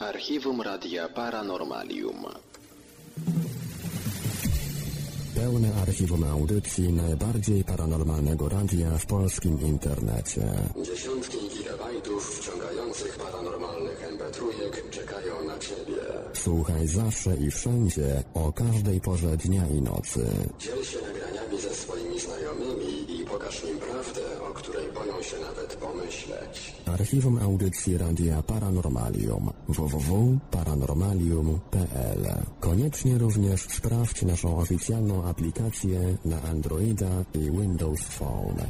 Archiwum Radia Paranormalium. Pełne archiwum audycji najbardziej paranormalnego radia w polskim internecie. Dziesiątki gigabajtów wciągających paranormalnych mp czekają na Ciebie. Słuchaj zawsze i wszędzie, o każdej porze dnia i nocy. Dziel się nagraniami ze swoimi znajomymi i pokaż im prawdę, o której boją się nawet pomyśleć. Archiwum audycji Radia Paranormalium www.paranormalium.pl Koniecznie również sprawdź naszą oficjalną aplikację na Androida i Windows Phone.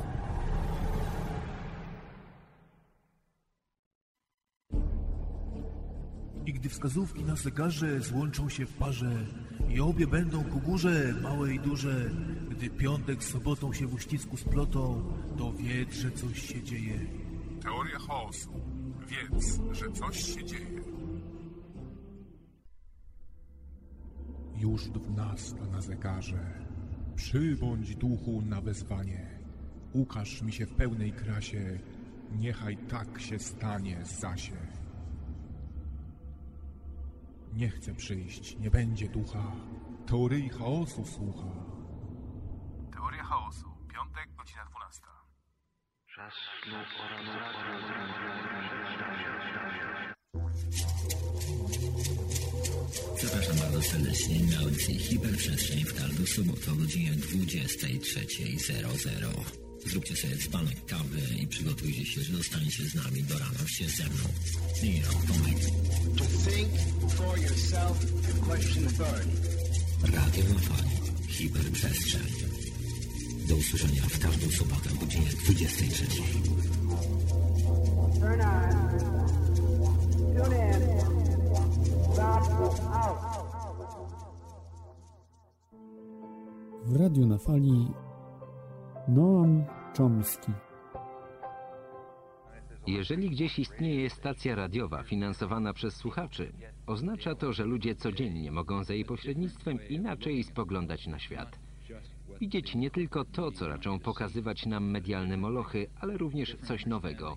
I gdy wskazówki na zegarze złączą się w parze i obie będą ku górze, małe i duże, gdy piątek z sobotą się w uścisku splotą, to wiedz, że coś się dzieje. Teoria chaosu. Wiedz, że coś się dzieje. Już dwunasta na zegarze. Przybądź duchu na wezwanie. Ukaż mi się w pełnej krasie. Niechaj tak się stanie, Zasie. Nie chcę przyjść, nie będzie ducha. Teorii chaosu słucha. Teoria chaosu. Piątek, godzina 12. Zapraszam bardzo serdecznie na audycję Hiperprzestrzeń w każdą sobotę o godzinie 23.00. Zróbcie sobie dzbanek kawy i przygotujcie się, że dostaniecie z nami do rana się ze mną. Rok Tomek. To think for yourself and question authority. Radio na fali. Hiperprzestrzeń. Do usłyszenia w każdą sobotę o godzinie 23.00. Turn on. Tune in. Out. W radiu na fali Noam Chomsky. Jeżeli gdzieś istnieje stacja radiowa finansowana przez słuchaczy, oznacza to, że ludzie codziennie mogą za jej pośrednictwem inaczej spoglądać na świat. Widzieć nie tylko to, co raczą pokazywać nam medialne molochy, ale również coś nowego.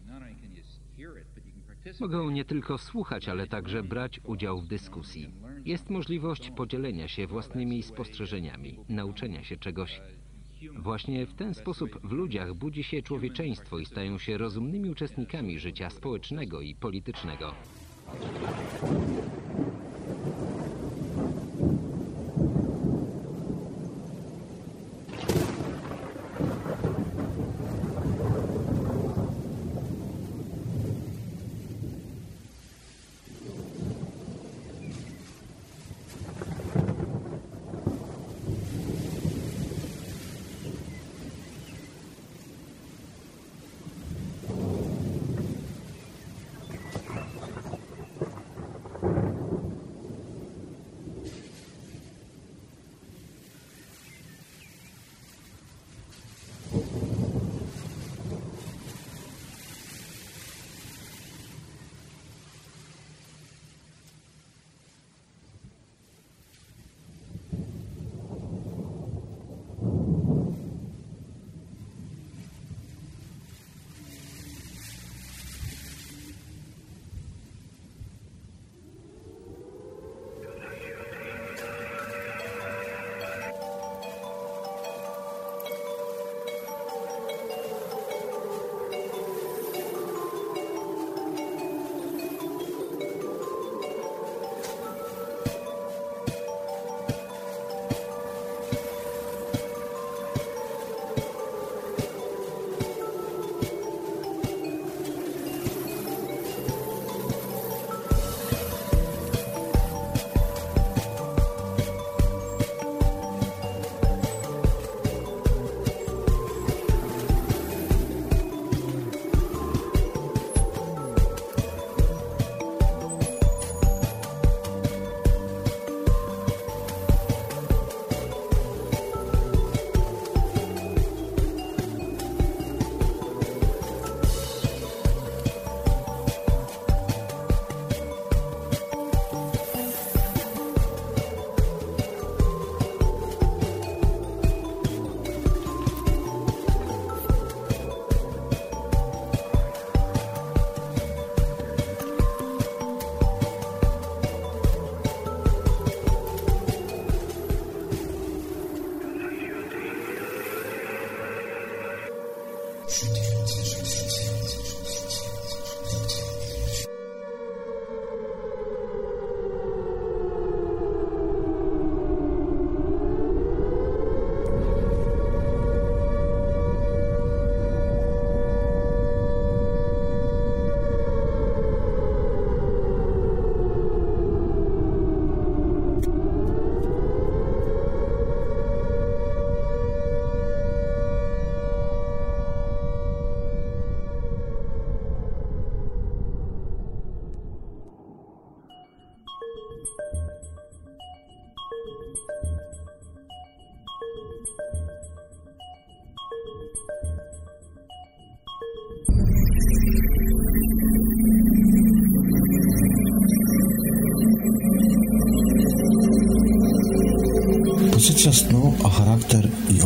Mogą nie tylko słuchać, ale także brać udział w dyskusji. Jest możliwość podzielenia się własnymi spostrzeżeniami, nauczenia się czegoś. Właśnie w ten sposób w ludziach budzi się człowieczeństwo i stają się rozumnymi uczestnikami życia społecznego i politycznego.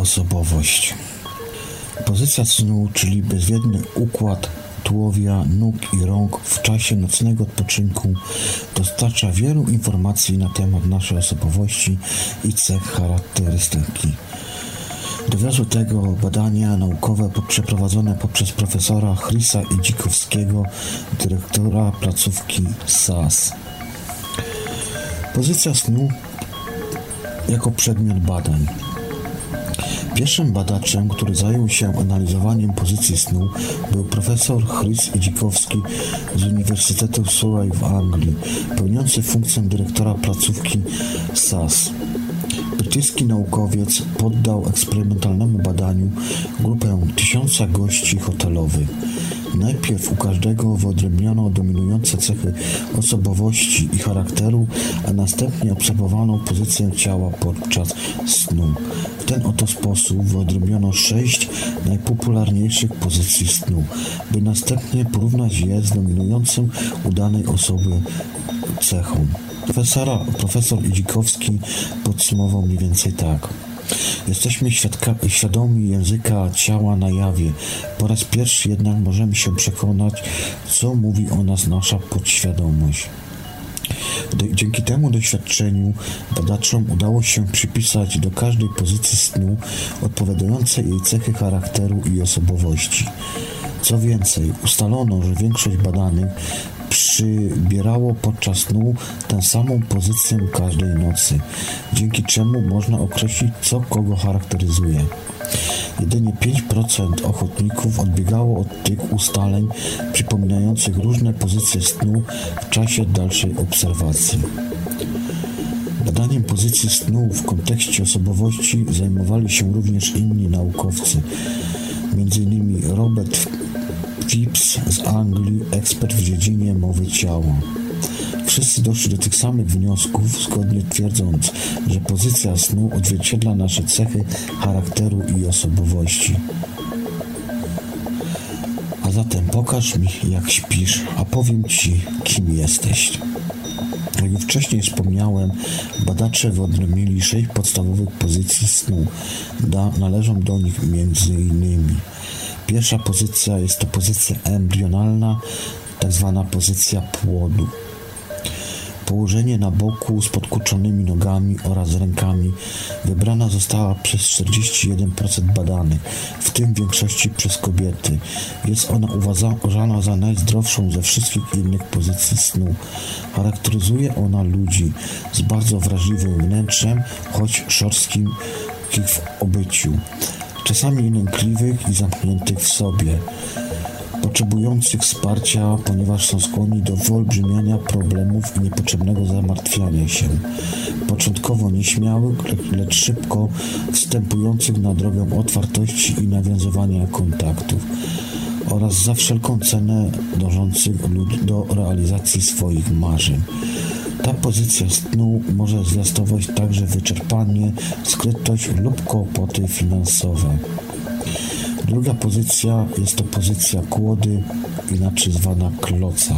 Osobowość. Pozycja snu, czyli bezwiedny układ tułowia, nóg i rąk w czasie nocnego odpoczynku dostarcza wielu informacji na temat naszej osobowości i cech charakterystyki. Dowiozły tego badania naukowe przeprowadzone poprzez profesora Chrisa Idzikowskiego, dyrektora placówki SAS. Pozycja snu jako przedmiot badań. Pierwszym badaczem, który zajął się analizowaniem pozycji snu, był profesor Chris Idzikowski z Uniwersytetu Surrey w Anglii, pełniący funkcję dyrektora placówki SAS. Brytyjski naukowiec poddał eksperymentalnemu badaniu grupę tysiąca gości hotelowych. Najpierw u każdego wyodrębniono dominujące cechy osobowości i charakteru, a następnie obserwowano pozycję ciała podczas snu. W ten oto sposób wyodrębniono sześć najpopularniejszych pozycji snu, by następnie porównać je z dominującym u danej osoby cechą. Profesora, profesor Idzikowski podsumował mniej więcej tak. Jesteśmy świadomi języka ciała na jawie. Po raz pierwszy jednak możemy się przekonać, co mówi o nas nasza podświadomość. Dzięki temu doświadczeniu badaczom udało się przypisać do każdej pozycji snu odpowiadające jej cechy charakteru i osobowości. Co więcej, ustalono, że większość badanych przybierało podczas snu tę samą pozycję każdej nocy, dzięki czemu można określić, co kogo charakteryzuje. Jedynie 5% ochotników odbiegało od tych ustaleń przypominających różne pozycje snu w czasie dalszej obserwacji. Badaniem pozycji snu w kontekście osobowości zajmowali się również inni naukowcy, m.in. Robert Phipps z Anglii, ekspert w dziedzinie mowy ciała. Wszyscy doszli do tych samych wniosków, zgodnie twierdząc, że pozycja snu odzwierciedla nasze cechy charakteru i osobowości. A zatem pokaż mi, jak śpisz, a powiem ci, kim jesteś. Jak już wcześniej wspomniałem, badacze wyodrębnili sześć podstawowych pozycji snu. Da, należą do nich między innymi Pierwsza pozycja jest to pozycja embrionalna, tak zwana pozycja płodu. Położenie na boku z podkurczonymi nogami oraz rękami wybrana została przez 41% badanych, w tym w większości przez kobiety. Jest ona uważana za najzdrowszą ze wszystkich innych pozycji snu. Charakteryzuje ona ludzi z bardzo wrażliwym wnętrzem, choć szorstkim w obyciu czasami lękliwych i zamkniętych w sobie, potrzebujących wsparcia, ponieważ są skłonni do wyolbrzymiania problemów i niepotrzebnego zamartwiania się, początkowo nieśmiałych, lecz szybko wstępujących na drogę otwartości i nawiązywania kontaktów oraz za wszelką cenę dążących do realizacji swoich marzeń. Ta pozycja snu może zwiastować także wyczerpanie, skrytość lub kłopoty finansowe. Druga pozycja jest to pozycja kłody, inaczej zwana kloca.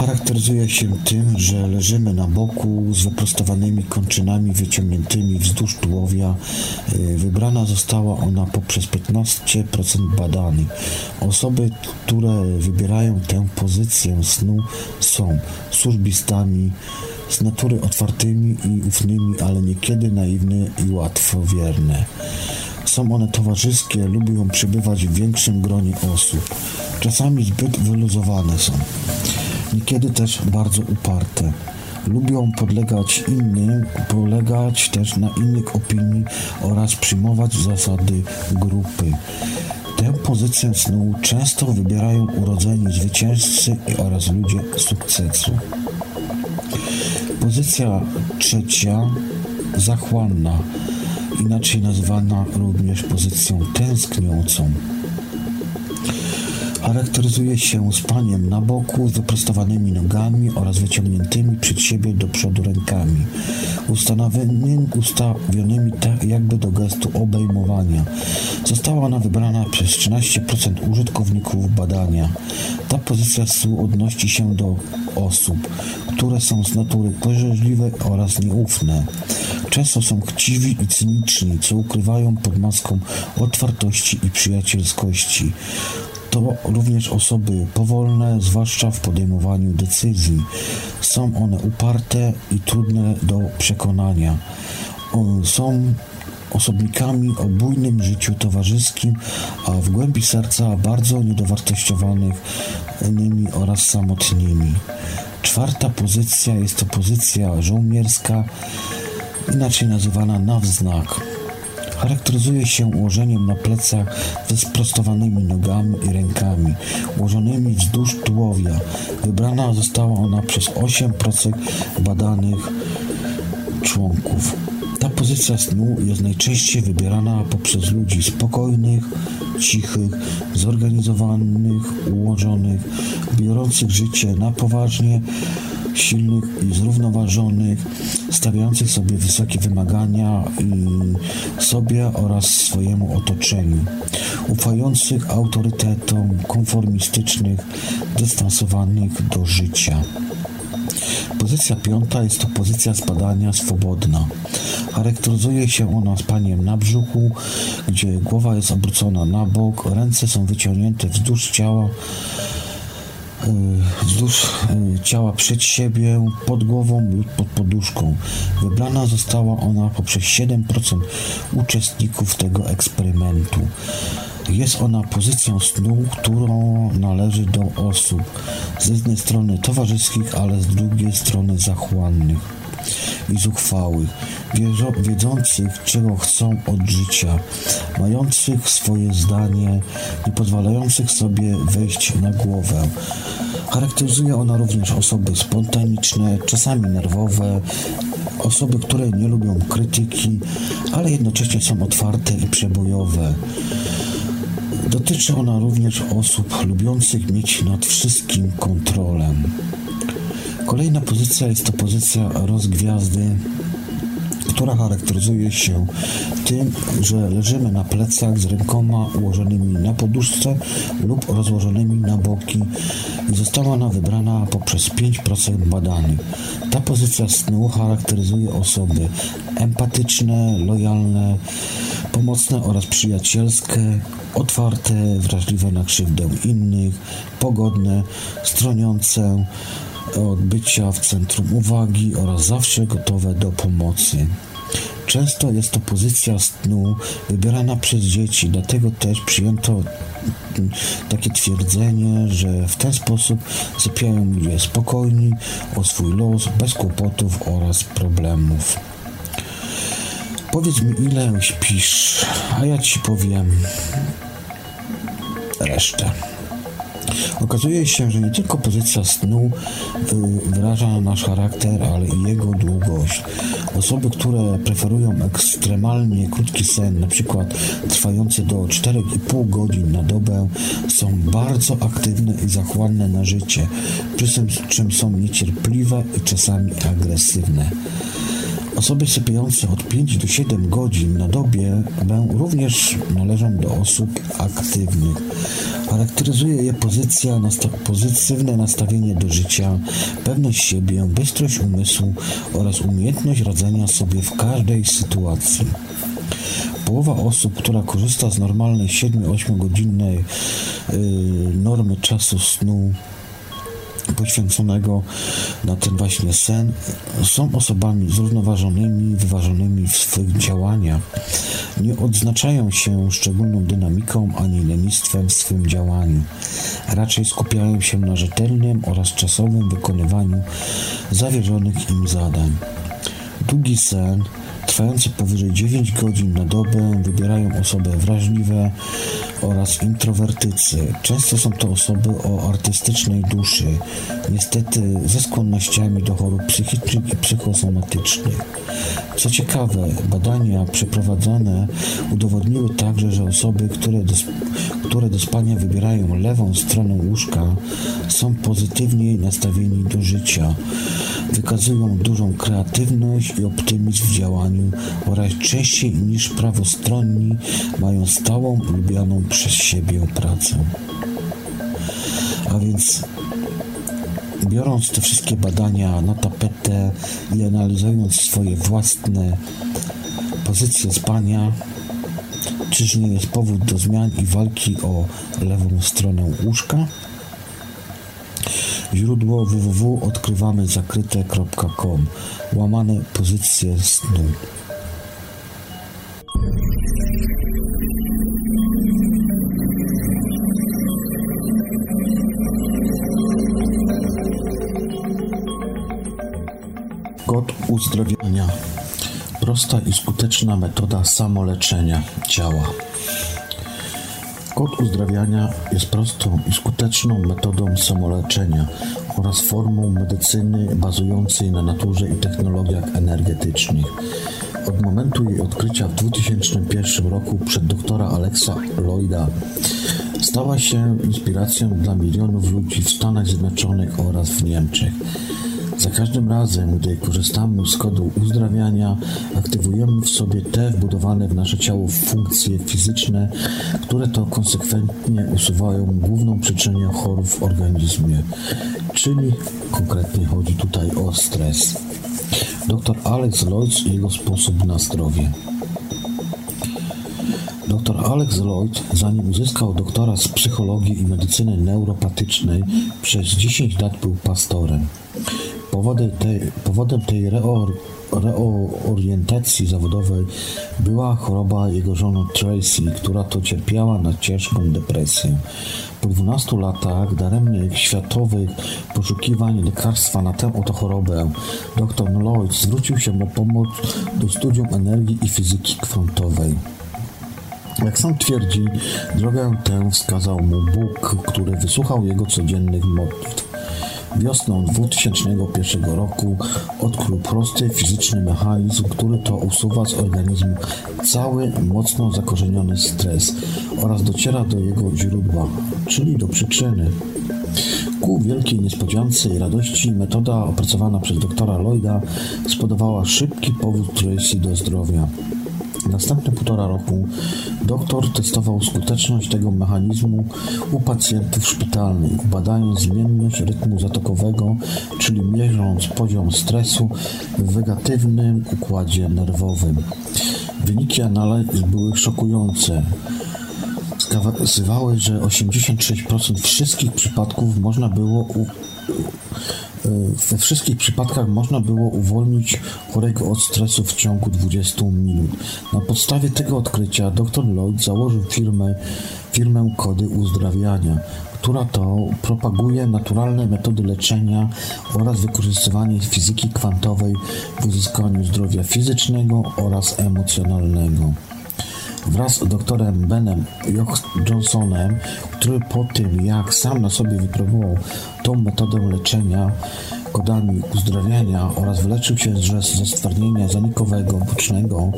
Charakteryzuje się tym, że leżymy na boku z wyprostowanymi kończynami wyciągniętymi wzdłuż tułowia. Y, wybrana została ona poprzez 15% badanych. Osoby, które wybierają tę pozycję snu są służbistami, z natury otwartymi i ufnymi, ale niekiedy naiwne i łatwowierne. Są one towarzyskie, lubią przebywać w większym gronie osób. Czasami zbyt wyluzowane są niekiedy też bardzo uparte. Lubią podlegać innym, polegać też na innych opinii oraz przyjmować zasady grupy. Tę pozycję snu często wybierają urodzeni zwycięzcy oraz ludzie sukcesu. Pozycja trzecia, zachłanna, inaczej nazywana również pozycją tęskniącą. Charakteryzuje się spaniem na boku z wyprostowanymi nogami oraz wyciągniętymi przed siebie do przodu rękami, ustawionymi, tak jakby do gestu obejmowania. Została ona wybrana przez 13% użytkowników badania. Ta pozycja stół odnosi się do osób, które są z natury pożerzliwe oraz nieufne. Często są chciwi i cyniczni, co ukrywają pod maską otwartości i przyjacielskości. To również osoby powolne, zwłaszcza w podejmowaniu decyzji. Są one uparte i trudne do przekonania. Są osobnikami o bujnym życiu towarzyskim, a w głębi serca bardzo niedowartościowanymi oraz samotnymi. Czwarta pozycja jest to pozycja żołnierska, inaczej nazywana nawznak. Charakteryzuje się ułożeniem na plecach ze sprostowanymi nogami i rękami, ułożonymi wzdłuż tułowia. Wybrana została ona przez 8% badanych członków. Ta pozycja snu jest najczęściej wybierana poprzez ludzi spokojnych, cichych, zorganizowanych, ułożonych, biorących życie na poważnie, silnych i zrównoważonych, stawiających sobie wysokie wymagania sobie oraz swojemu otoczeniu, ufających autorytetom, konformistycznych, dystansowanych do życia. Pozycja piąta jest to pozycja spadania swobodna. Charakteryzuje się ona spaniem na brzuchu, gdzie głowa jest obrócona na bok, ręce są wyciągnięte wzdłuż ciała, wzdłuż y, ciała przed siebie, pod głową lub pod poduszką. Wybrana została ona poprzez 7% uczestników tego eksperymentu. Jest ona pozycją snu, którą należy do osób z jednej strony towarzyskich, ale z drugiej strony zachłannych i zuchwałych, wiedzących, czego chcą od życia, mających swoje zdanie, nie pozwalających sobie wejść na głowę. Charakteryzuje ona również osoby spontaniczne, czasami nerwowe, osoby, które nie lubią krytyki, ale jednocześnie są otwarte i przebojowe. Dotyczy ona również osób lubiących mieć nad wszystkim kontrolę. Kolejna pozycja jest to pozycja rozgwiazdy, która charakteryzuje się tym, że leżymy na plecach z rękoma ułożonymi na poduszce lub rozłożonymi na boki i została ona wybrana poprzez 5% badanych. Ta pozycja snu charakteryzuje osoby empatyczne, lojalne, pomocne oraz przyjacielskie, otwarte, wrażliwe na krzywdę innych, pogodne, stroniące od bycia w centrum uwagi oraz zawsze gotowe do pomocy. Często jest to pozycja snu wybierana przez dzieci, dlatego też przyjęto takie twierdzenie, że w ten sposób sypiają ludzie spokojni o swój los, bez kłopotów oraz problemów. Powiedz mi, ile śpisz, a ja ci powiem resztę. Okazuje się, że nie tylko pozycja snu wyraża nasz charakter, ale i jego długość. Osoby, które preferują ekstremalnie krótki sen, przykład trwający do 4,5 godzin na dobę, są bardzo aktywne i zachłanne na życie, przy czym są niecierpliwe i czasami agresywne. Osoby sypiające od 5 do 7 godzin na dobie również należą do osób aktywnych. Charakteryzuje je pozycja, nasta pozytywne nastawienie do życia, pewność siebie, bystrość umysłu oraz umiejętność radzenia sobie w każdej sytuacji. Połowa osób, która korzysta z normalnej 7-8 godzinnej yy, normy czasu snu poświęconego na ten właśnie sen, są osobami zrównoważonymi, wyważonymi w swych działaniach. Nie odznaczają się szczególną dynamiką ani lenistwem w swym działaniu. Raczej skupiają się na rzetelnym oraz czasowym wykonywaniu zawierzonych im zadań. Długi sen trwający powyżej 9 godzin na dobę wybierają osoby wrażliwe, oraz introwertycy. Często są to osoby o artystycznej duszy, niestety ze skłonnościami do chorób psychicznych i psychosomatycznych. Co ciekawe, badania przeprowadzone udowodniły także, że osoby, które do, które do spania wybierają lewą stronę łóżka, są pozytywniej nastawieni do życia. Wykazują dużą kreatywność i optymizm w działaniu oraz częściej niż prawostronni mają stałą, lubianą przez siebie pracę. A więc biorąc te wszystkie badania na tapetę i analizując swoje własne pozycje spania, czyż nie jest powód do zmian i walki o lewą stronę łóżka? Źródło www.odkrywamyzakryte.com Łamane pozycje snu Kod uzdrowienia. Prosta i skuteczna metoda samoleczenia ciała. Kod uzdrawiania jest prostą i skuteczną metodą samoleczenia oraz formą medycyny bazującej na naturze i technologiach energetycznych. Od momentu jej odkrycia w 2001 roku przez doktora Alexa Lloyda stała się inspiracją dla milionów ludzi w Stanach Zjednoczonych oraz w Niemczech. Za każdym razem, gdy korzystamy z kodu uzdrawiania, aktywujemy w sobie te wbudowane w nasze ciało funkcje fizyczne, które to konsekwentnie usuwają główną przyczynę chorób w organizmie, czyli konkretnie chodzi tutaj o stres. Dr Alex Lloyd i jego sposób na zdrowie. Dr Alex Lloyd, zanim uzyskał doktora z psychologii i medycyny neuropatycznej, przez 10 lat był pastorem. Powodem tej, powodem tej reor, reorientacji zawodowej była choroba jego żony Tracy, która to cierpiała na ciężką depresję. Po 12 latach daremnych światowych poszukiwań lekarstwa na tę oto chorobę, dr Lloyd zwrócił się o pomoc do studium energii i fizyki kwantowej. Jak sam twierdzi, drogę tę wskazał mu Bóg, który wysłuchał jego codziennych modlitw. Wiosną 2001 roku odkrył prosty fizyczny mechanizm, który to usuwa z organizmu cały mocno zakorzeniony stres oraz dociera do jego źródła, czyli do przyczyny. Ku wielkiej niespodziance i radości metoda opracowana przez doktora Lloyda spodobała szybki powód Tracy do zdrowia. Następne półtora roku doktor testował skuteczność tego mechanizmu u pacjentów szpitalnych, badając zmienność rytmu zatokowego, czyli mierząc poziom stresu w wegatywnym układzie nerwowym. Wyniki analiz były szokujące. Wskazywały, że 86% wszystkich przypadków można było we wszystkich przypadkach można było uwolnić chorego od stresu w ciągu 20 minut. Na podstawie tego odkrycia dr Lloyd założył firmę, firmę Kody Uzdrawiania, która to propaguje naturalne metody leczenia oraz wykorzystywanie fizyki kwantowej w uzyskaniu zdrowia fizycznego oraz emocjonalnego wraz z doktorem Benem Johnsonem, który po tym, jak sam na sobie wypróbował tą metodę leczenia kodami uzdrawiania oraz wyleczył się ze stwardnienia zanikowego bocznego,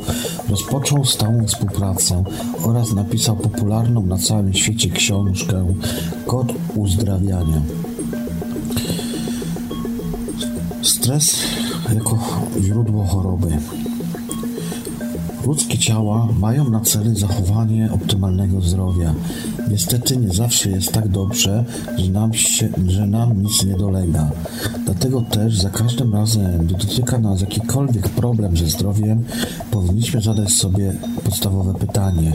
rozpoczął stałą współpracę oraz napisał popularną na całym świecie książkę Kod uzdrawiania. Stres jako źródło choroby. Ludzkie ciała mają na celu zachowanie optymalnego zdrowia. Niestety nie zawsze jest tak dobrze, że nam, się, że nam nic nie dolega. Dlatego też za każdym razem, gdy dotyka nas jakikolwiek problem ze zdrowiem, powinniśmy zadać sobie podstawowe pytanie.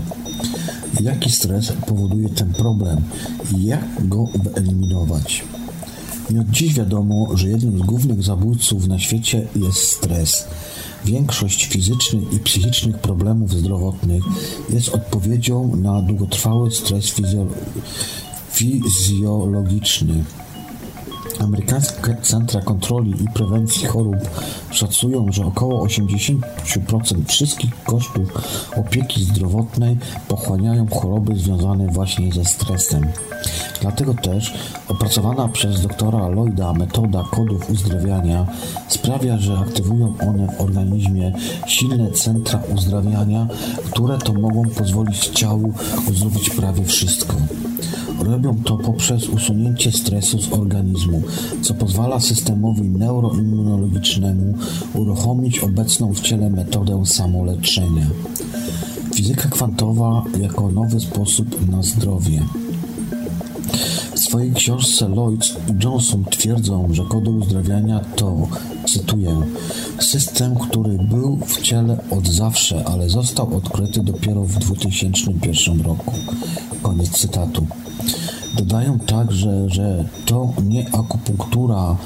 Jaki stres powoduje ten problem i jak go wyeliminować? Nie od dziś wiadomo, że jednym z głównych zabójców na świecie jest stres. Większość fizycznych i psychicznych problemów zdrowotnych jest odpowiedzią na długotrwały stres fizjo fizjologiczny. Amerykańskie Centra Kontroli i Prewencji Chorób szacują, że około 80% wszystkich kosztów opieki zdrowotnej pochłaniają choroby związane właśnie ze stresem. Dlatego też opracowana przez doktora Lloyda metoda kodów uzdrawiania sprawia, że aktywują one w organizmie silne centra uzdrawiania, które to mogą pozwolić ciału uzdrowić prawie wszystko. Robią to poprzez usunięcie stresu z organizmu, co pozwala systemowi neuroimmunologicznemu uruchomić obecną w ciele metodę samoleczenia. Fizyka kwantowa jako nowy sposób na zdrowie. Swojej książce Lloyd Johnson twierdzą, że kody uzdrawiania to, cytuję, system, który był w ciele od zawsze, ale został odkryty dopiero w 2001 roku. Koniec cytatu. Dodają także, że to nie akupunktura,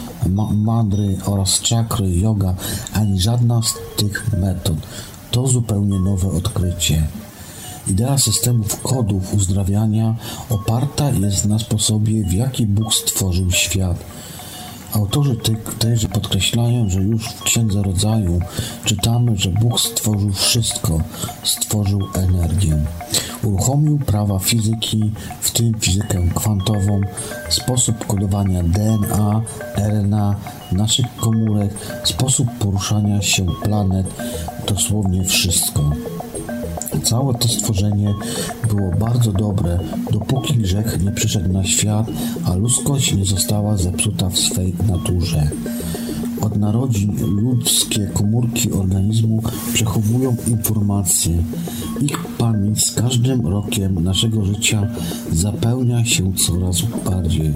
ma oraz czakry, yoga, ani żadna z tych metod. To zupełnie nowe odkrycie. Idea systemów kodów uzdrawiania oparta jest na sposobie, w jaki Bóg stworzył świat. Autorzy tej, tejże podkreślają, że już w Księdze Rodzaju czytamy, że Bóg stworzył wszystko, stworzył energię. Uruchomił prawa fizyki, w tym fizykę kwantową, sposób kodowania DNA, RNA, naszych komórek, sposób poruszania się planet, dosłownie wszystko. Całe to stworzenie było bardzo dobre, dopóki grzech nie przyszedł na świat, a ludzkość nie została zepsuta w swej naturze. Od narodzin ludzkie komórki organizmu przechowują informacje. Ich pamięć z każdym rokiem naszego życia zapełnia się coraz bardziej.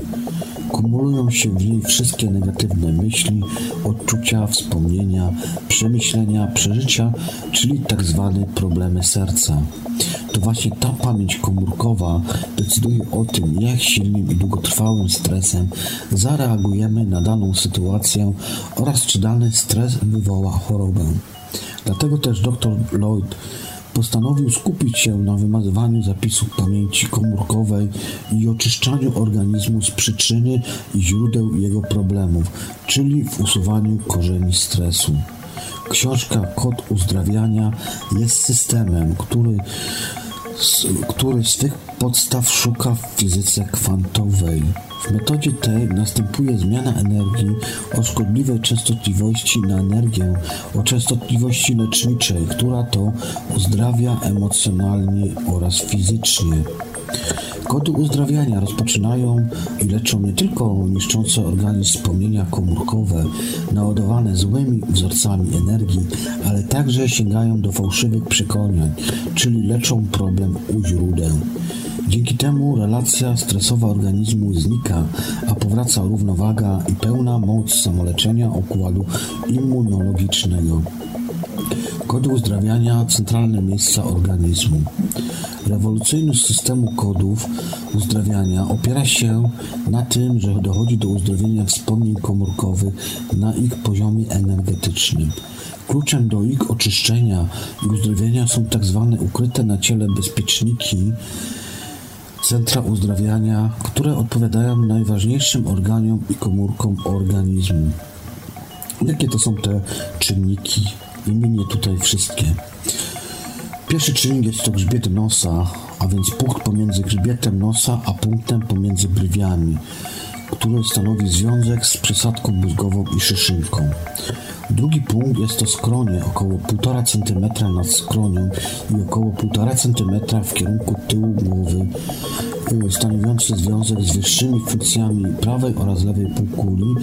Kumulują się w niej wszystkie negatywne myśli, odczucia, wspomnienia, przemyślenia, przeżycia, czyli tak zwane problemy serca. To właśnie ta pamięć komórkowa decyduje o tym, jak silnym i długotrwałym stresem zareagujemy na daną sytuację oraz czy dany stres wywoła chorobę. Dlatego też dr Lloyd postanowił skupić się na wymazywaniu zapisów pamięci komórkowej i oczyszczaniu organizmu z przyczyny i źródeł jego problemów, czyli w usuwaniu korzeni stresu. Książka Kod Uzdrawiania jest systemem, który, który swych podstaw szuka w fizyce kwantowej. W metodzie tej następuje zmiana energii o szkodliwej częstotliwości na energię o częstotliwości leczniczej, która to uzdrawia emocjonalnie oraz fizycznie. Kody uzdrawiania rozpoczynają i leczą nie tylko niszczące organizm wspomnienia komórkowe, naładowane złymi wzorcami energii, ale także sięgają do fałszywych przekonań, czyli leczą problem u źródeł. Dzięki temu relacja stresowa organizmu znika, a powraca równowaga i pełna moc samoleczenia układu immunologicznego. Kody uzdrawiania centralne miejsca organizmu. Rewolucyjność systemu kodów uzdrawiania opiera się na tym, że dochodzi do uzdrowienia wspomnień komórkowych na ich poziomie energetycznym. Kluczem do ich oczyszczenia i uzdrowienia są tak zwane ukryte na ciele bezpieczniki, centra uzdrawiania, które odpowiadają najważniejszym organiom i komórkom organizmu. Jakie to są te czynniki? Wymienię tutaj wszystkie. Pierwszy czynnik jest to grzbiet nosa, a więc punkt pomiędzy grzbietem nosa a punktem pomiędzy brwiami, który stanowi związek z przysadką mózgową i szyszynką. Drugi punkt jest to skronie, około 1,5 cm nad skronią i około 1,5 cm w kierunku tyłu głowy, y, stanowiący związek z wyższymi funkcjami prawej oraz lewej półkuli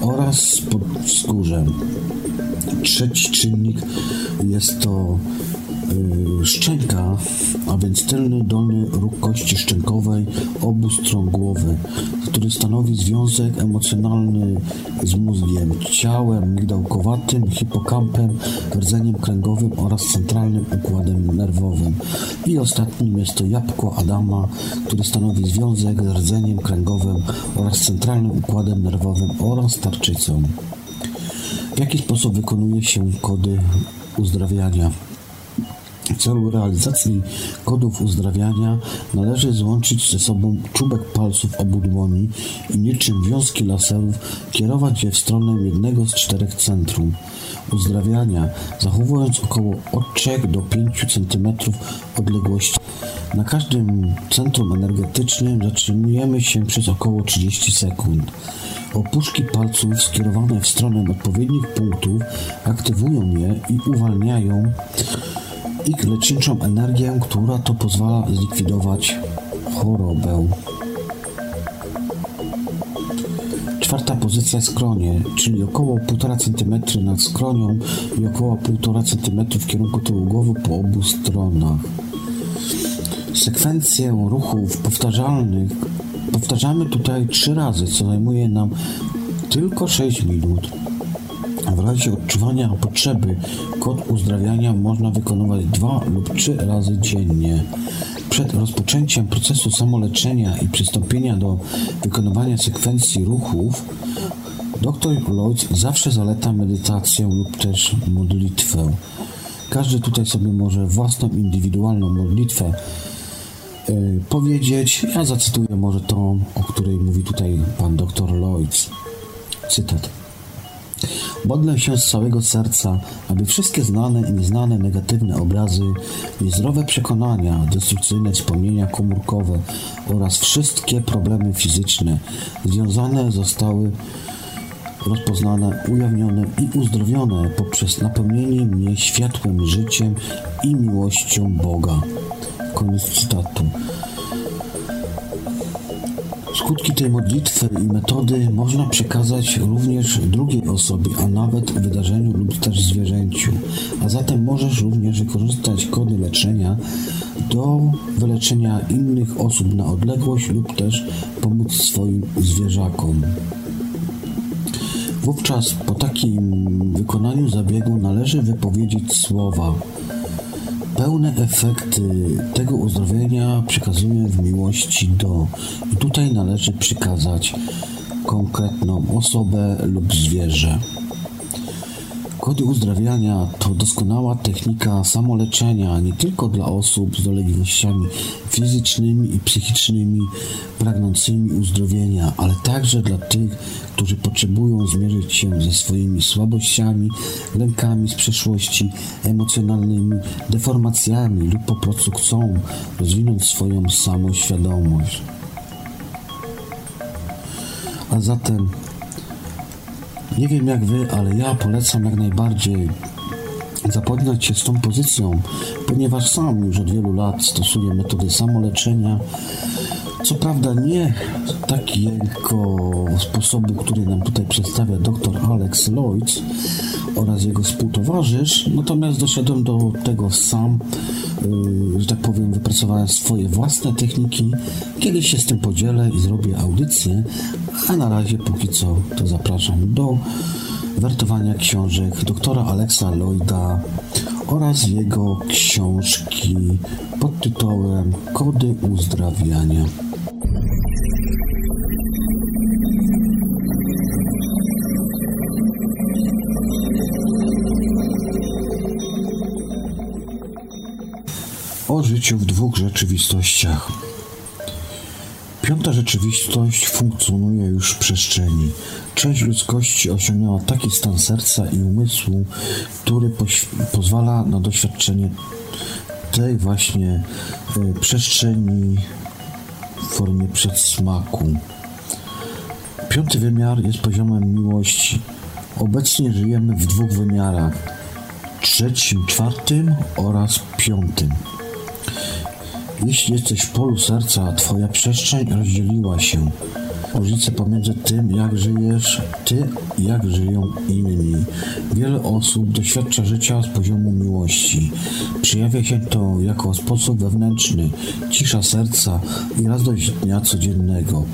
oraz podskórzem. Trzeci czynnik jest to szczęka, a więc tylny dolny róg kości szczękowej obu stron głowy, który stanowi związek emocjonalny z mózgiem, ciałem migdałkowatym, hipokampem, rdzeniem kręgowym oraz centralnym układem nerwowym. I ostatnim jest to jabłko Adama, który stanowi związek z rdzeniem kręgowym oraz centralnym układem nerwowym oraz tarczycą. W jaki sposób wykonuje się kody uzdrawiania? W celu realizacji kodów uzdrawiania należy złączyć ze sobą czubek palców obu dłoni i niczym wiązki laserów kierować je w stronę jednego z czterech centrum uzdrawiania, zachowując około od 3 do 5 cm odległości. Na każdym centrum energetycznym zatrzymujemy się przez około 30 sekund. Opuszki palców skierowane w stronę odpowiednich punktów aktywują je i uwalniają ich leczniczą energię, która to pozwala zlikwidować chorobę. Czwarta pozycja skronie, czyli około 1,5 cm nad skronią i około 1,5 cm w kierunku tyłu głowy po obu stronach. Sekwencję ruchów powtarzalnych powtarzamy tutaj trzy razy, co zajmuje nam tylko 6 minut. W razie odczuwania potrzeby kod uzdrawiania można wykonywać dwa lub trzy razy dziennie. Przed rozpoczęciem procesu samoleczenia i przystąpienia do wykonywania sekwencji ruchów, dr Lloyd zawsze zaleca medytację lub też modlitwę. Każdy tutaj sobie może własną indywidualną modlitwę yy, powiedzieć. Ja zacytuję może tą, o której mówi tutaj pan dr Lloyd. Cytat. Modlę się z całego serca, aby wszystkie znane i nieznane negatywne obrazy, niezdrowe przekonania, destrukcyjne wspomnienia komórkowe oraz wszystkie problemy fizyczne związane zostały rozpoznane, ujawnione i uzdrowione poprzez napełnienie mnie światłem życiem i miłością Boga. Koniec cytatu. Skutki tej modlitwy i metody można przekazać również drugiej osobie, a nawet wydarzeniu lub też zwierzęciu. A zatem możesz również wykorzystać kody leczenia do wyleczenia innych osób na odległość lub też pomóc swoim zwierzakom. Wówczas po takim wykonaniu zabiegu należy wypowiedzieć słowa Pełne efekty tego uzdrowienia przekazuję w miłości do. I tutaj należy przekazać konkretną osobę lub zwierzę. Kody uzdrawiania to doskonała technika samoleczenia nie tylko dla osób z dolegliwościami fizycznymi i psychicznymi pragnącymi uzdrowienia, ale także dla tych, którzy potrzebują zmierzyć się ze swoimi słabościami, lękami z przeszłości, emocjonalnymi deformacjami lub po prostu chcą rozwinąć swoją samoświadomość. A zatem nie wiem jak wy, ale ja polecam jak najbardziej zapoznać się z tą pozycją, ponieważ sam już od wielu lat stosuję metody samoleczenia. Co prawda nie takiego sposobu, który nam tutaj przedstawia dr Alex Lloyd oraz jego współtowarzysz, natomiast doszedłem do tego sam, yy, że tak powiem, wypracowałem swoje własne techniki. Kiedyś się z tym podzielę i zrobię audycję, a na razie póki co to zapraszam do wertowania książek doktora Alexa Lloyda oraz jego książki pod tytułem Kody uzdrawiania. O życiu w dwóch rzeczywistościach. Piąta rzeczywistość funkcjonuje już w przestrzeni. Część ludzkości osiągnęła taki stan serca i umysłu, który pozwala na doświadczenie tej właśnie y, przestrzeni w formie przedsmaku. Piąty wymiar jest poziomem miłości. Obecnie żyjemy w dwóch wymiarach: trzecim, czwartym oraz piątym. Jeśli jesteś w polu serca, twoja przestrzeń rozdzieliła się. Różnice pomiędzy tym, jak żyjesz ty i jak żyją inni. Wiele osób doświadcza życia z poziomu miłości. Przejawia się to jako sposób wewnętrzny, cisza serca i radość dnia codziennego.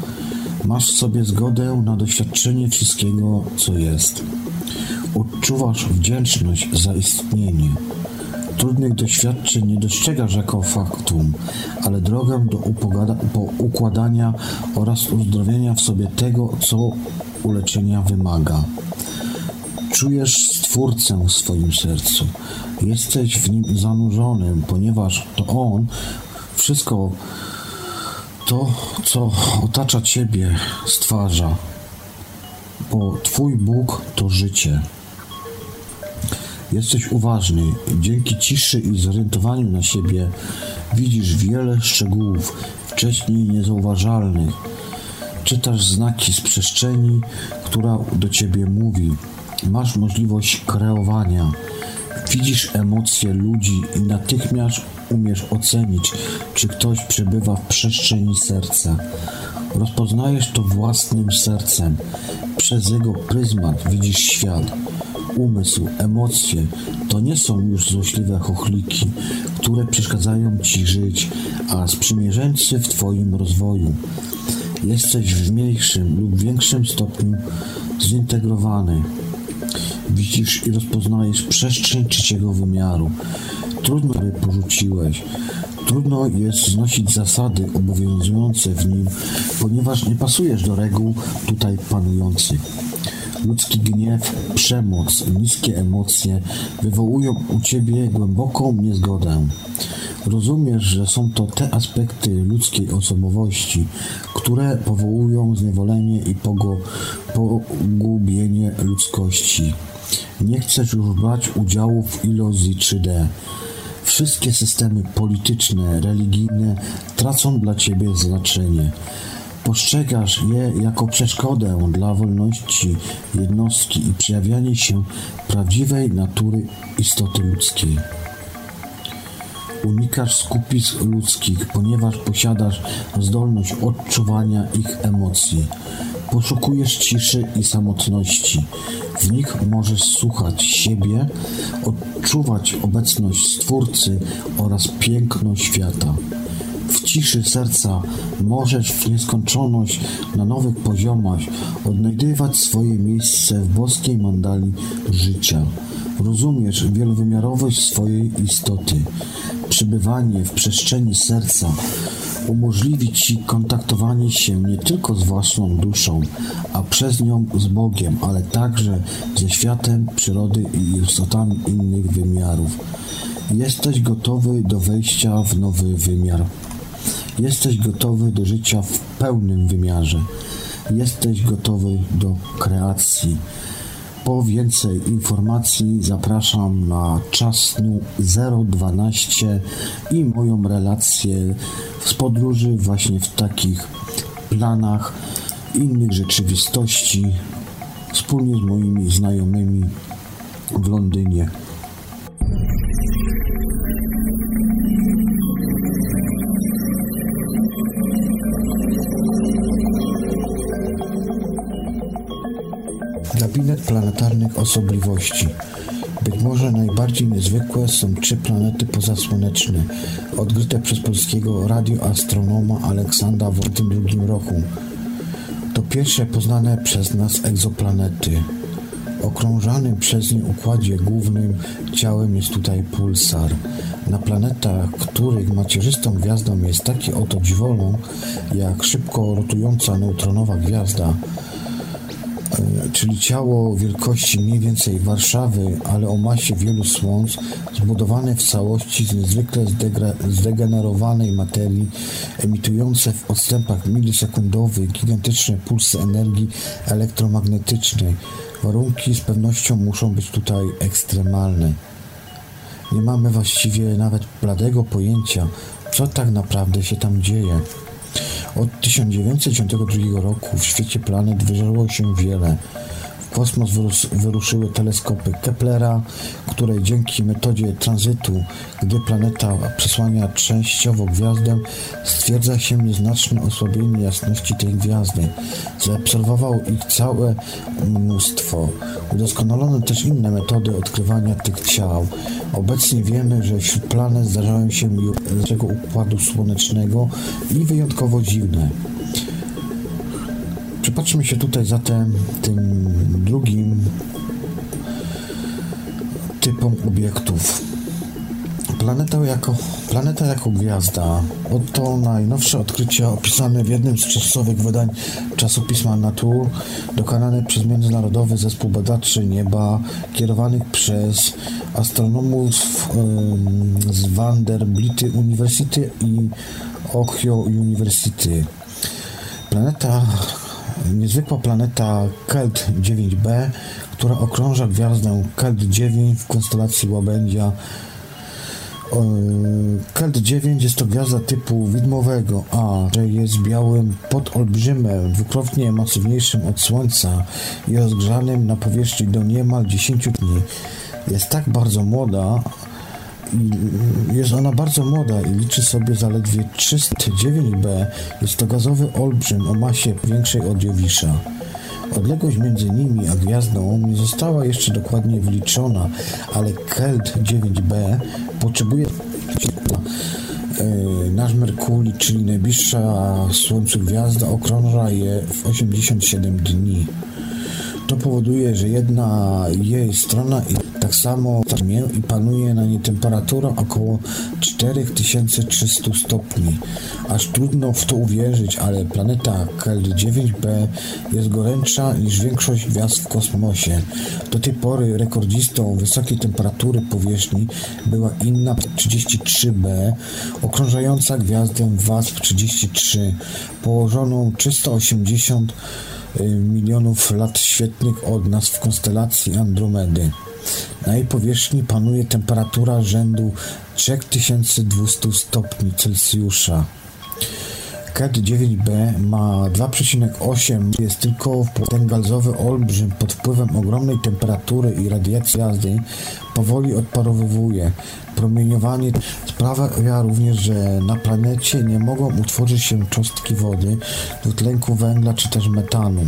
Masz w sobie zgodę na doświadczenie wszystkiego, co jest. Odczuwasz wdzięczność za istnienie. Trudnych doświadczeń nie dostrzegasz jako faktum, ale drogę do układania oraz uzdrowienia w sobie tego, co uleczenia wymaga. Czujesz Stwórcę w swoim sercu. Jesteś w nim zanurzonym, ponieważ to On wszystko to, co otacza Ciebie, stwarza. Bo Twój Bóg to życie. Jesteś uważny. Dzięki ciszy i zorientowaniu na siebie widzisz wiele szczegółów wcześniej niezauważalnych. Czytasz znaki z przestrzeni, która do ciebie mówi. Masz możliwość kreowania. Widzisz emocje ludzi i natychmiast umiesz ocenić, czy ktoś przebywa w przestrzeni serca. Rozpoznajesz to własnym sercem. Przez jego pryzmat widzisz świat. Umysł, emocje to nie są już złośliwe chochliki, które przeszkadzają ci żyć, a sprzymierzeńcy w twoim rozwoju. Jesteś w mniejszym lub większym stopniu zintegrowany. Widzisz i rozpoznajesz przestrzeń trzeciego wymiaru. Trudno, aby porzuciłeś. Trudno jest znosić zasady obowiązujące w nim, ponieważ nie pasujesz do reguł tutaj panujących. Ludzki gniew, przemoc, niskie emocje wywołują u ciebie głęboką niezgodę. Rozumiesz, że są to te aspekty ludzkiej osobowości, które powołują zniewolenie i pogubienie ludzkości. Nie chcesz już brać udziału w iluzji 3D. Wszystkie systemy polityczne, religijne tracą dla ciebie znaczenie. Postrzegasz je jako przeszkodę dla wolności jednostki i przejawianie się prawdziwej natury istoty ludzkiej. Unikasz skupisk ludzkich, ponieważ posiadasz zdolność odczuwania ich emocji. Poszukujesz ciszy i samotności. W nich możesz słuchać siebie, odczuwać obecność Stwórcy oraz piękno świata. W ciszy serca możesz w nieskończoność na nowych poziomach odnajdywać swoje miejsce w boskiej mandali życia. Rozumiesz wielowymiarowość swojej istoty. Przebywanie w przestrzeni serca umożliwi Ci kontaktowanie się nie tylko z własną duszą, a przez nią z Bogiem, ale także ze światem przyrody i istotami innych wymiarów. Jesteś gotowy do wejścia w nowy wymiar. Jesteś gotowy do życia w pełnym wymiarze. Jesteś gotowy do kreacji. Po więcej informacji zapraszam na czasnu 012 i moją relację z podróży właśnie w takich planach innych rzeczywistości wspólnie z moimi znajomymi w Londynie. Planetarnych osobliwości. Być może najbardziej niezwykłe są trzy planety pozasłoneczne, odkryte przez polskiego radioastronoma Aleksandra w 1902 roku. To pierwsze poznane przez nas egzoplanety. Okrążanym przez nie układzie głównym ciałem jest tutaj pulsar. Na planetach, których macierzystą gwiazdą jest taki oto dziwolą, jak szybko rotująca neutronowa gwiazda, czyli ciało wielkości mniej więcej Warszawy, ale o masie wielu słońc, zbudowane w całości z niezwykle zdegenerowanej materii, emitujące w odstępach milisekundowych gigantyczne pulsy energii elektromagnetycznej. Warunki z pewnością muszą być tutaj ekstremalne. Nie mamy właściwie nawet bladego pojęcia, co tak naprawdę się tam dzieje. Od 1992 roku w świecie planet wyżarło się wiele. W kosmos wyruszyły teleskopy Keplera, które dzięki metodzie tranzytu, gdy planeta przesłania częściowo gwiazdę, stwierdza się nieznaczne osłabienie jasności tej gwiazdy. Zaobserwował ich całe mnóstwo. Udoskonalono też inne metody odkrywania tych ciał. Obecnie wiemy, że wśród planet zdarzają się tego układu słonecznego i wyjątkowo dziwne. Przypatrzmy się tutaj zatem tym drugim typom obiektów. Planeta jako, planeta jako gwiazda. Oto najnowsze odkrycia opisane w jednym z czasowych wydań czasopisma Nature, dokonane przez Międzynarodowy Zespół Badaczy Nieba, kierowanych przez astronomów z Vanderbilt University i Ohio University. Planeta, niezwykła planeta Kelt 9b, która okrąża gwiazdę Kelt 9 w konstelacji Łabędzia Kelt 9 jest to gwiazda typu widmowego A, że jest białym podolbrzymem, dwukrotnie masywniejszym od Słońca i rozgrzanym na powierzchni do niemal 10 dni. Jest tak bardzo młoda, jest ona bardzo młoda i liczy sobie zaledwie 309b. Jest to gazowy olbrzym o masie większej od Jowisza. Odległość między nimi a gwiazdą nie została jeszcze dokładnie wyliczona, ale Kelt 9b potrzebuje e, nasz Merkurii, czyli najbliższa Słońcu gwiazda, okrąża je w 87 dni. To powoduje, że jedna jej strona i tak samo i panuje na niej temperatura około 4300 stopni. Aż trudno w to uwierzyć, ale planeta KL9b jest gorętsza niż większość gwiazd w kosmosie. Do tej pory rekordzistą wysokiej temperatury powierzchni była inna 33b, okrążająca gwiazdę WASP 33, położoną 380 Y, milionów lat świetlnych od nas w konstelacji Andromedy. Na jej powierzchni panuje temperatura rzędu 3200 stopni Celsjusza. KET-9b ma 2,8, jest tylko ten gazowy olbrzym pod wpływem ogromnej temperatury i radiacji jazdy powoli odparowywuje. Promieniowanie sprawia również, że na planecie nie mogą utworzyć się cząstki wody, dwutlenku węgla czy też metanu.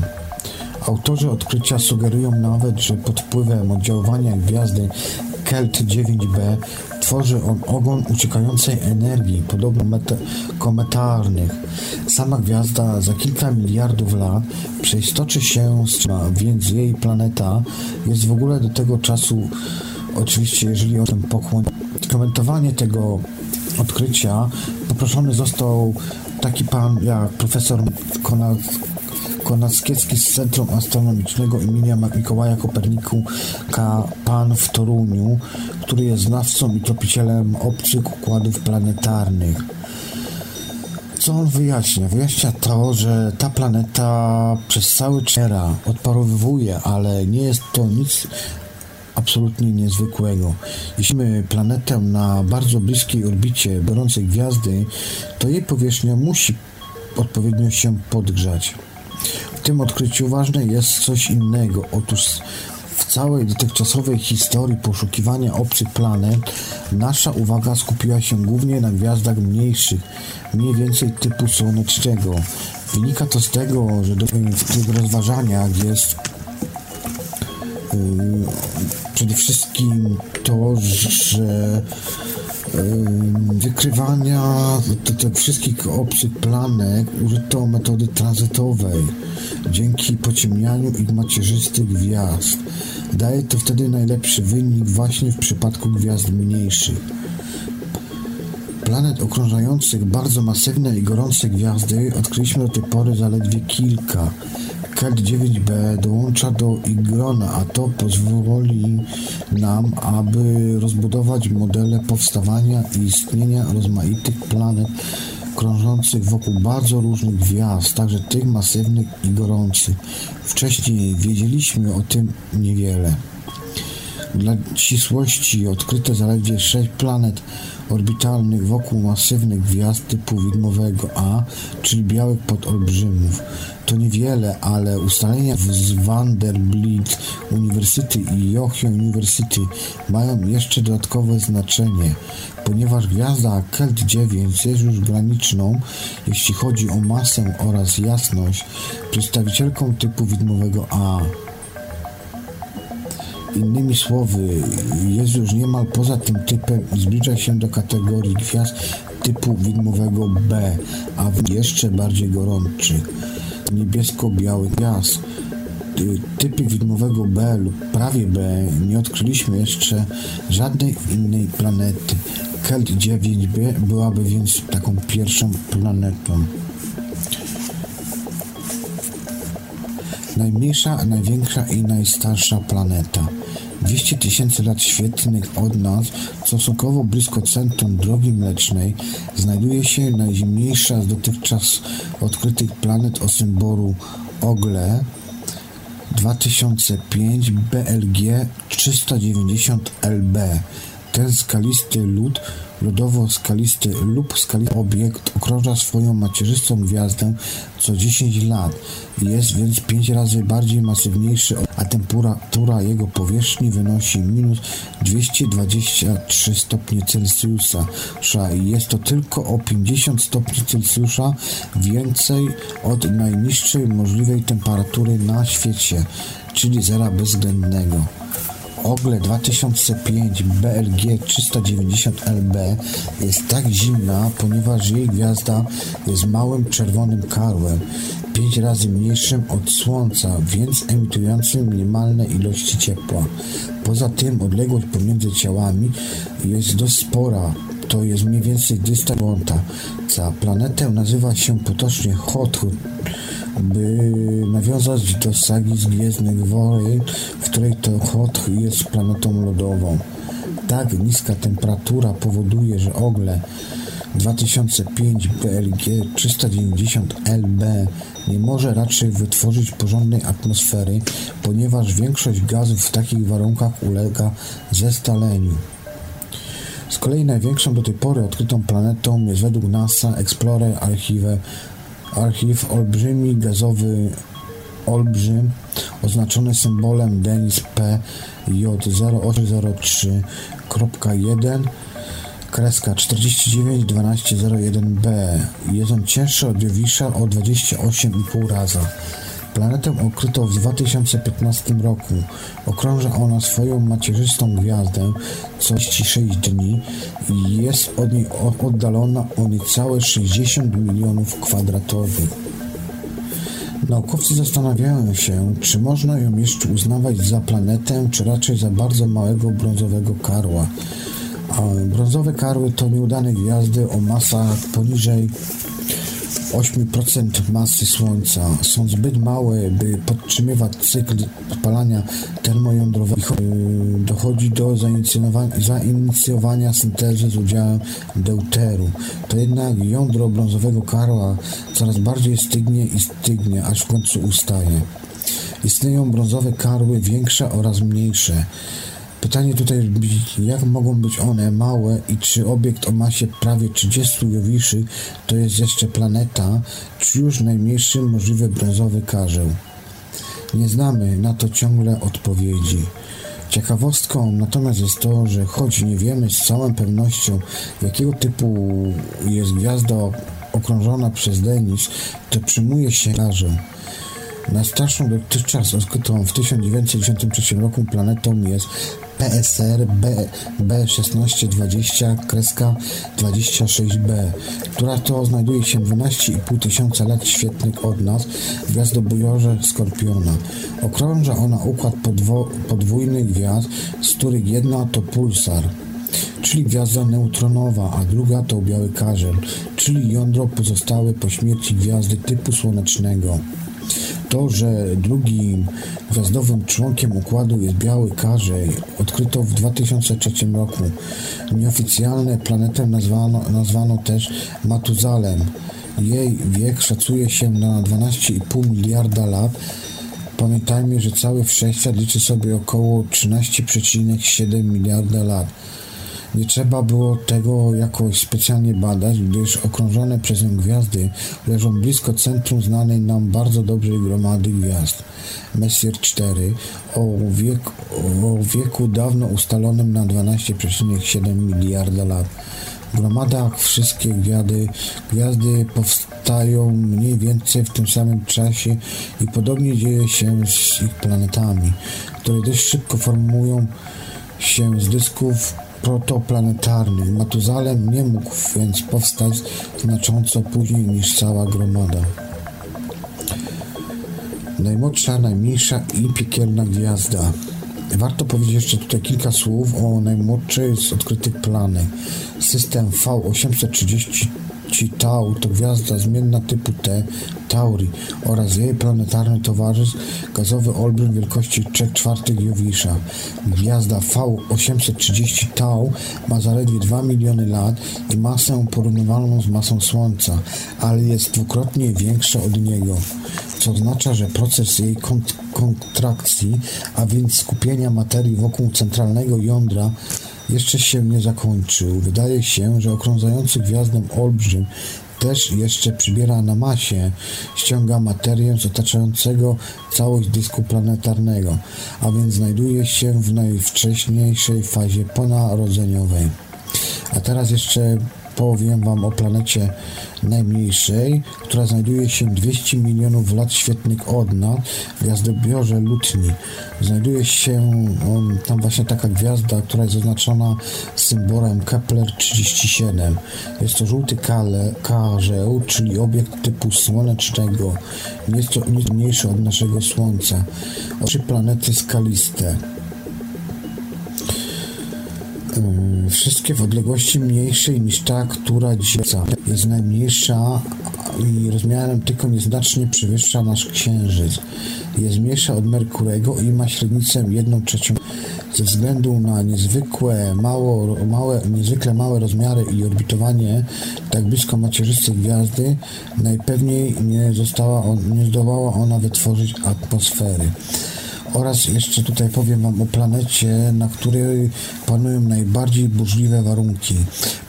Autorzy odkrycia sugerują nawet, że pod wpływem oddziaływania gwiazdy Kelt 9b tworzy on ogon uciekającej energii, podobno kometarnych. Sama gwiazda za kilka miliardów lat przeistoczy się, więc jej planeta jest w ogóle do tego czasu, oczywiście jeżeli o tym pochłoń, komentowanie tego odkrycia poproszony został taki pan jak profesor Konrad Konackiecki z Centrum Astronomicznego imienia Mikołaja Kopernika Pan w Toruniu, który jest znawcą i tropicielem obcych układów planetarnych. Co on wyjaśnia? Wyjaśnia to, że ta planeta przez cały czas odparowywuje, ale nie jest to nic absolutnie niezwykłego. Jeśli mamy planetę na bardzo bliskiej orbicie gorącej gwiazdy, to jej powierzchnia musi odpowiednio się podgrzać. W tym odkryciu ważne jest coś innego. Otóż w całej dotychczasowej historii poszukiwania obcych planet nasza uwaga skupiła się głównie na gwiazdach mniejszych, mniej więcej typu słonecznego. Wynika to z tego, że w tych rozważaniach jest yy, przede wszystkim to, że wykrywania tych wszystkich obcych planet użyto metody tranzytowej dzięki pociemnianiu ich macierzystych gwiazd. Daje to wtedy najlepszy wynik właśnie w przypadku gwiazd mniejszych. Planet okrążających bardzo masywne i gorące gwiazdy odkryliśmy do tej pory zaledwie kilka. KET-9b dołącza do Igrona, a to pozwoli nam, aby rozbudować modele powstawania i istnienia rozmaitych planet krążących wokół bardzo różnych gwiazd, także tych masywnych i gorących. Wcześniej wiedzieliśmy o tym niewiele. Dla ścisłości odkryto zaledwie sześć planet orbitalnych wokół masywnych gwiazd typu widmowego A, czyli białych podolbrzymów. To niewiele, ale ustalenia z Vanderbilt University i Ohio University mają jeszcze dodatkowe znaczenie, ponieważ gwiazda Kelt 9 jest już graniczną, jeśli chodzi o masę oraz jasność, przedstawicielką typu widmowego A. Innymi słowy, jest już niemal poza tym typem zbliża się do kategorii gwiazd typu widmowego B, a jeszcze bardziej gorących, niebiesko-białych gwiazd. Typy widmowego B lub prawie B nie odkryliśmy jeszcze żadnej innej planety. Kelt 9b byłaby więc taką pierwszą planetą. Najmniejsza, największa i najstarsza planeta. 200 tysięcy lat świetlnych od nas, stosunkowo blisko centrum Drogi Mlecznej, znajduje się najzimniejsza z dotychczas odkrytych planet o symbolu Ogle 2005 BLG 390 LB. Ten skalisty lód lodowo-skalisty lub skalisty obiekt okrąża swoją macierzystą gwiazdę co 10 lat. Jest więc 5 razy bardziej masywniejszy, a temperatura jego powierzchni wynosi minus 223 stopnie Celsjusza. Jest to tylko o 50 stopni Celsjusza więcej od najniższej możliwej temperatury na świecie, czyli zera bezwzględnego. Ogle 2005 BLG 390 LB jest tak zimna, ponieważ jej gwiazda jest małym czerwonym karłem, 5 razy mniejszym od Słońca, więc emitującym minimalne ilości ciepła. Poza tym odległość pomiędzy ciałami jest dość spora, to jest mniej więcej dystans Słońca. Planetę nazywa się potocznie Hothut by nawiązać do sagi z Gwiezdnych Wojen, w której to Hoth jest planetą lodową. Tak niska temperatura powoduje, że Ogle 2005 BLG 390 LB nie może raczej wytworzyć porządnej atmosfery, ponieważ większość gazów w takich warunkach ulega zestaleniu. Z kolei największą do tej pory odkrytą planetą jest według NASA Explorer Archive Archiw olbrzymi gazowy olbrzym oznaczony symbolem Denis P. J0803.1 kreska 491201B. Jest on cięższy od Jowisza o 28,5 raza. Planetę okryto w 2015 roku. Okrąża ona swoją macierzystą gwiazdę co 36 dni i jest od niej oddalona o niecałe 60 milionów kwadratowych. Naukowcy zastanawiają się, czy można ją jeszcze uznawać za planetę, czy raczej za bardzo małego brązowego karła. A brązowe karły to nieudane gwiazdy o masach poniżej 8% masy Słońca są zbyt małe, by podtrzymywać cykl spalania termojądrowego. Dochodzi do zainicjowania syntezy z udziałem deuteru. To jednak jądro brązowego karła coraz bardziej stygnie i stygnie, aż w końcu ustaje. Istnieją brązowe karły większe oraz mniejsze. Pytanie tutaj jak mogą być one małe i czy obiekt o masie prawie 30 jowiszy to jest jeszcze planeta, czy już najmniejszy możliwy brązowy karzeł? Nie znamy na to ciągle odpowiedzi. Ciekawostką natomiast jest to, że choć nie wiemy z całą pewnością, jakiego typu jest gwiazda okrążona przez Denis, to przyjmuje się karzeł. Najstarszą dotychczas odkrytą w 1993 roku planetą jest PSR B, B1620 kreska 26B, która to znajduje się 12,5 tysiąca lat świetnych od nas w gwiazdobujorze Skorpiona. Okrąża ona układ podwo, podwójnych gwiazd, z których jedna to pulsar czyli gwiazda neutronowa, a druga to biały karzel, czyli jądro pozostałe po śmierci gwiazdy typu słonecznego. To, że drugim gwiazdowym członkiem układu jest biały karzej, odkryto w 2003 roku. Nieoficjalne planetę nazwano, nazwano też Matuzalem. Jej wiek szacuje się na 12,5 miliarda lat. Pamiętajmy, że cały wszechświat liczy sobie około 13,7 miliarda lat. Nie trzeba było tego jakoś specjalnie badać, gdyż okrążone przez nią gwiazdy leżą blisko centrum znanej nam bardzo dobrej gromady gwiazd. Messier 4 o o wieku dawno ustalonym na 12,7 miliarda lat. W gromadach wszystkie gwiazdy, gwiazdy powstają mniej więcej w tym samym czasie i podobnie dzieje się z ich planetami, które dość szybko formują się z dysków protoplanetarnych. Matuzalem nie mógł więc powstać znacząco później niż cała gromada. Najmłodsza, najmniejsza i piekielna gwiazda. Warto powiedzieć jeszcze tutaj kilka słów o najmłodszej z odkrytych planet. System V830 Tau to gwiazda zmienna typu T Tauri oraz jej planetarny towarzysz gazowy olbrzym wielkości 3 czwartych Jowisza. Gwiazda V830 Tau ma zaledwie 2 miliony lat i masę porównywalną z masą Słońca, ale jest dwukrotnie większa od niego, co oznacza, że proces jej kont kontrakcji, a więc skupienia materii wokół centralnego jądra jeszcze się nie zakończył. Wydaje się, że okrążający gwiazdę olbrzym też jeszcze przybiera na masie, ściąga materię z otaczającego całość dysku planetarnego, a więc znajduje się w najwcześniejszej fazie ponarodzeniowej. A teraz jeszcze powiem Wam o planecie najmniejszej, która znajduje się 200 milionów lat świetnych od nas w gwiazdobiorze Lutni. Znajduje się um, tam właśnie taka gwiazda, która jest oznaczona symbolem Kepler-37. Jest to żółty kale, karzeł, czyli obiekt typu słonecznego. Jest to mniejszy od naszego Słońca. Trzy planety skaliste. Wszystkie w odległości mniejszej niż ta, która dzieca jest najmniejsza i rozmiarem tylko nieznacznie przewyższa nasz Księżyc. Jest mniejsza od Merkurego i ma średnicę 1 trzecią. Ze względu na niezwykłe, mało, małe, niezwykle małe rozmiary i orbitowanie tak blisko macierzystej gwiazdy, najpewniej nie, została on, nie zdołała ona wytworzyć atmosfery. Oraz jeszcze tutaj powiem Wam o planecie, na której panują najbardziej burzliwe warunki,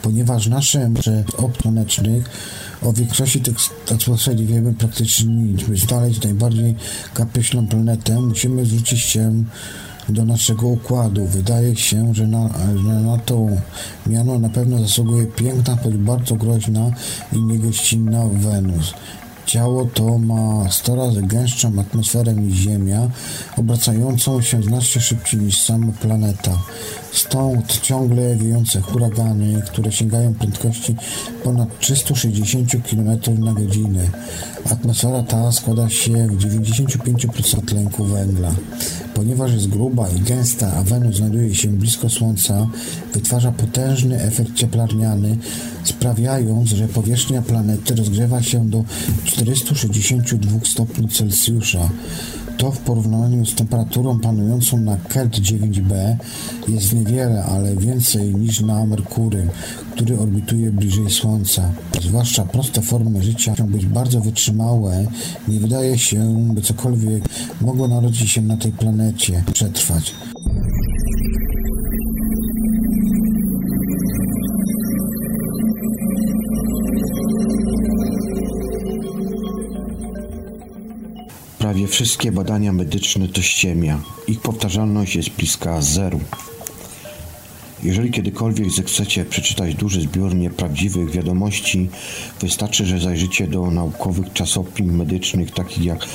ponieważ nasze optymecznych o większości tych atmosfer nie wiemy praktycznie nic. By znaleźć najbardziej kapryśną planetę, musimy zwrócić się do naszego układu. Wydaje się, że na, że na to miano na pewno zasługuje piękna, choć bardzo groźna i niegościnna Wenus. Ciało to ma 100 razy gęstszą atmosferę niż Ziemia, obracającą się znacznie szybciej niż sama planeta. Stąd ciągle wiejące huragany, które sięgają prędkości ponad 360 km na godzinę. Atmosfera ta składa się w 95% tlenku węgla. Ponieważ jest gruba i gęsta, a Wenus znajduje się blisko Słońca, wytwarza potężny efekt cieplarniany, sprawiając, że powierzchnia planety rozgrzewa się do 462 stopni Celsjusza. To w porównaniu z temperaturą panującą na Kelt 9b jest niewiele, ale więcej niż na Merkurym, który orbituje bliżej Słońca. Zwłaszcza proste formy życia muszą być bardzo wytrzymałe. Nie wydaje się, by cokolwiek mogło narodzić się na tej planecie, przetrwać. Prawie wszystkie badania medyczne to ściemia. Ich powtarzalność jest bliska zeru. Jeżeli kiedykolwiek zechcecie przeczytać duży zbiór nieprawdziwych wiadomości, wystarczy, że zajrzycie do naukowych czasopism medycznych takich jak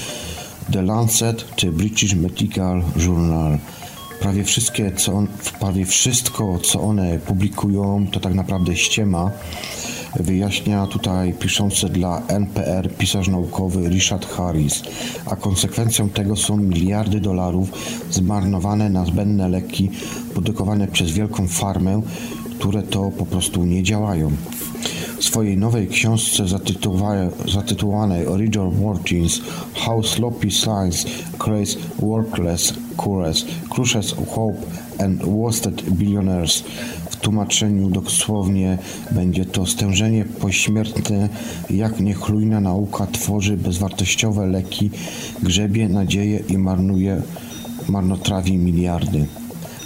The Lancet czy British Medical Journal. Prawie, wszystkie, co on, prawie wszystko, co one publikują, to tak naprawdę ściema wyjaśnia tutaj piszący dla NPR pisarz naukowy Richard Harris, a konsekwencją tego są miliardy dolarów zmarnowane na zbędne leki produkowane przez wielką farmę, które to po prostu nie działają. W swojej nowej książce zatytułowanej Original Workings How Sloppy Science Creates Workless Cures, Crushes Hope and Wasted Billionaires tłumaczeniu dosłownie będzie to stężenie pośmiertne, jak niechlujna nauka tworzy bezwartościowe leki, grzebie nadzieję i marnuje, marnotrawi miliardy.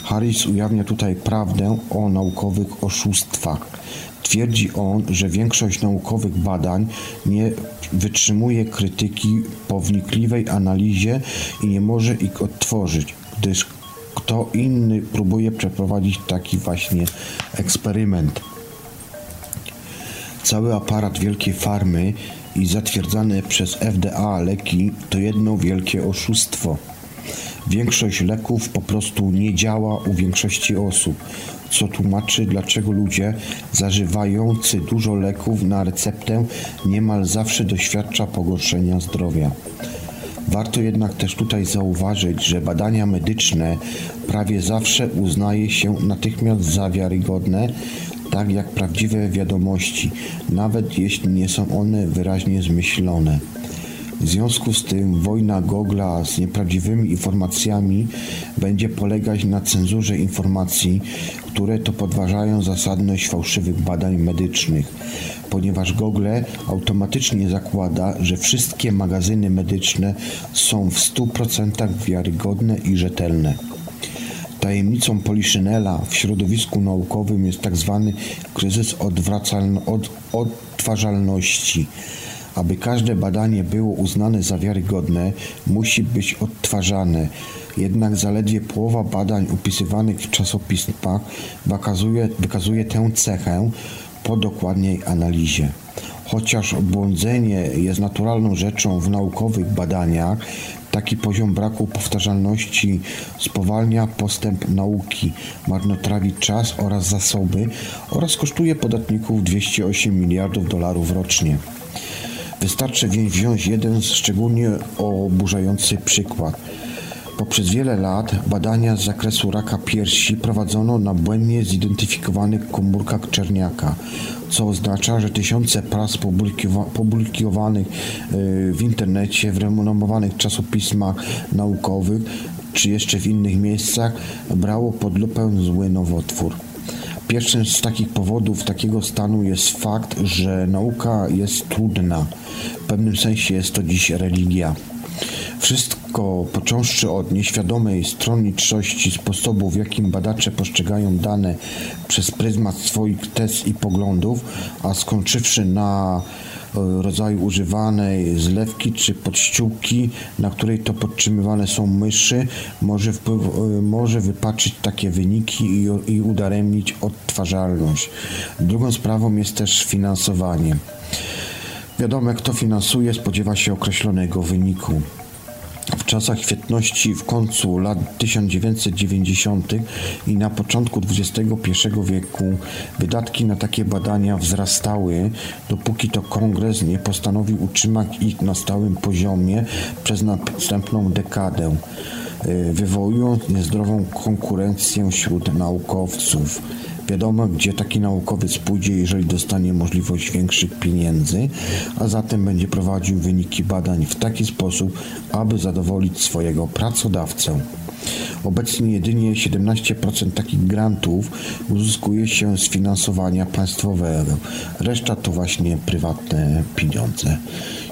Harris ujawnia tutaj prawdę o naukowych oszustwach. Twierdzi on, że większość naukowych badań nie wytrzymuje krytyki po wnikliwej analizie i nie może ich odtworzyć, gdyż kto inny próbuje przeprowadzić taki właśnie eksperyment. Cały aparat wielkiej farmy i zatwierdzane przez FDA leki to jedno wielkie oszustwo. Większość leków po prostu nie działa u większości osób, co tłumaczy, dlaczego ludzie zażywający dużo leków na receptę niemal zawsze doświadcza pogorszenia zdrowia. Warto jednak też tutaj zauważyć, że badania medyczne prawie zawsze uznaje się natychmiast za wiarygodne, tak jak prawdziwe wiadomości, nawet jeśli nie są one wyraźnie zmyślone. W związku z tym wojna Gogla z nieprawdziwymi informacjami będzie polegać na cenzurze informacji, które to podważają zasadność fałszywych badań medycznych, ponieważ Google automatycznie zakłada, że wszystkie magazyny medyczne są w 100% wiarygodne i rzetelne. Tajemnicą Poliszynela w środowisku naukowym jest tzw. Tak kryzys od, odtwarzalności. Aby każde badanie było uznane za wiarygodne, musi być odtwarzane. Jednak zaledwie połowa badań opisywanych w czasopismach wykazuje, wykazuje tę cechę po dokładniej analizie. Chociaż błądzenie jest naturalną rzeczą w naukowych badaniach, taki poziom braku powtarzalności spowalnia postęp nauki, marnotrawi czas oraz zasoby oraz kosztuje podatników 208 miliardów dolarów rocznie. Wystarczy więc wziąć jeden szczególnie oburzający przykład. Poprzez wiele lat badania z zakresu raka piersi prowadzono na błędnie zidentyfikowanych komórkach czerniaka, co oznacza, że tysiące prac publikowanych y, w internecie, w renomowanych czasopismach naukowych czy jeszcze w innych miejscach brało pod lupę zły nowotwór. Pierwszym z takich powodów takiego stanu jest fakt, że nauka jest trudna. W pewnym sensie jest to dziś religia. Wszystko, począwszy od nieświadomej stronniczości sposobu, w jakim badacze postrzegają dane przez pryzmat swoich tez i poglądów, a skończywszy na rodzaju używanej zlewki czy podściółki, na której to podtrzymywane są myszy, może, wpływ, e, może wypaczyć takie wyniki i, i udaremnić odtwarzalność. Drugą sprawą jest też finansowanie. Wiadomo, kto finansuje, spodziewa się określonego wyniku. W czasach świetności w końcu lat 1990 i na początku XXI wieku wydatki na takie badania wzrastały, dopóki to kongres nie postanowił utrzymać ich na stałym poziomie przez następną dekadę, y, wywołując niezdrową konkurencję wśród naukowców. Wiadomo, gdzie taki naukowiec pójdzie, jeżeli dostanie możliwość większych pieniędzy, a zatem będzie prowadził wyniki badań w taki sposób, aby zadowolić swojego pracodawcę. Obecnie jedynie 17% takich grantów uzyskuje się z finansowania państwowego. Reszta to właśnie prywatne pieniądze.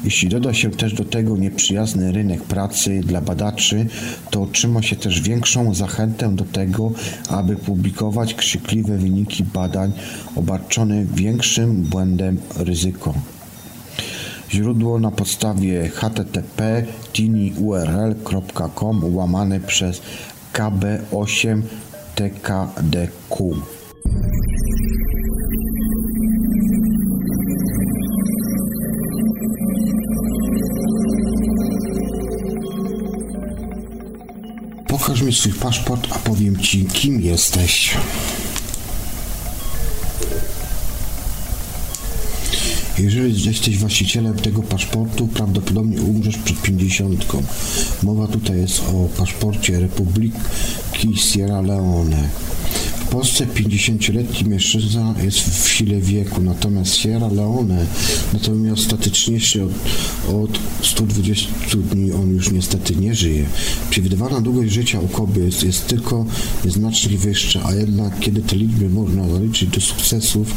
Jeśli doda się też do tego nieprzyjazny rynek pracy dla badaczy, to otrzyma się też większą zachętę do tego, aby publikować krzykliwe wyniki badań obarczone większym błędem ryzyko. Źródło na podstawie http tinyurl.com łamane przez KB8 TKDQ. Pokaż mi swój paszport, a powiem ci, kim jesteś. Jeżeli jesteś właścicielem tego paszportu, prawdopodobnie umrzesz przed pięćdziesiątką. Mowa tutaj jest o paszporcie Republiki Sierra Leone. W Polsce 50-letni mężczyzna jest w sile wieku, natomiast Sierra Leone natomiast statyczniejszy od, od 120 dni on już niestety nie żyje. Przewidywana długość życia u kobiet jest tylko nieznacznie wyższa, a jednak kiedy te liczby można zaliczyć do sukcesów,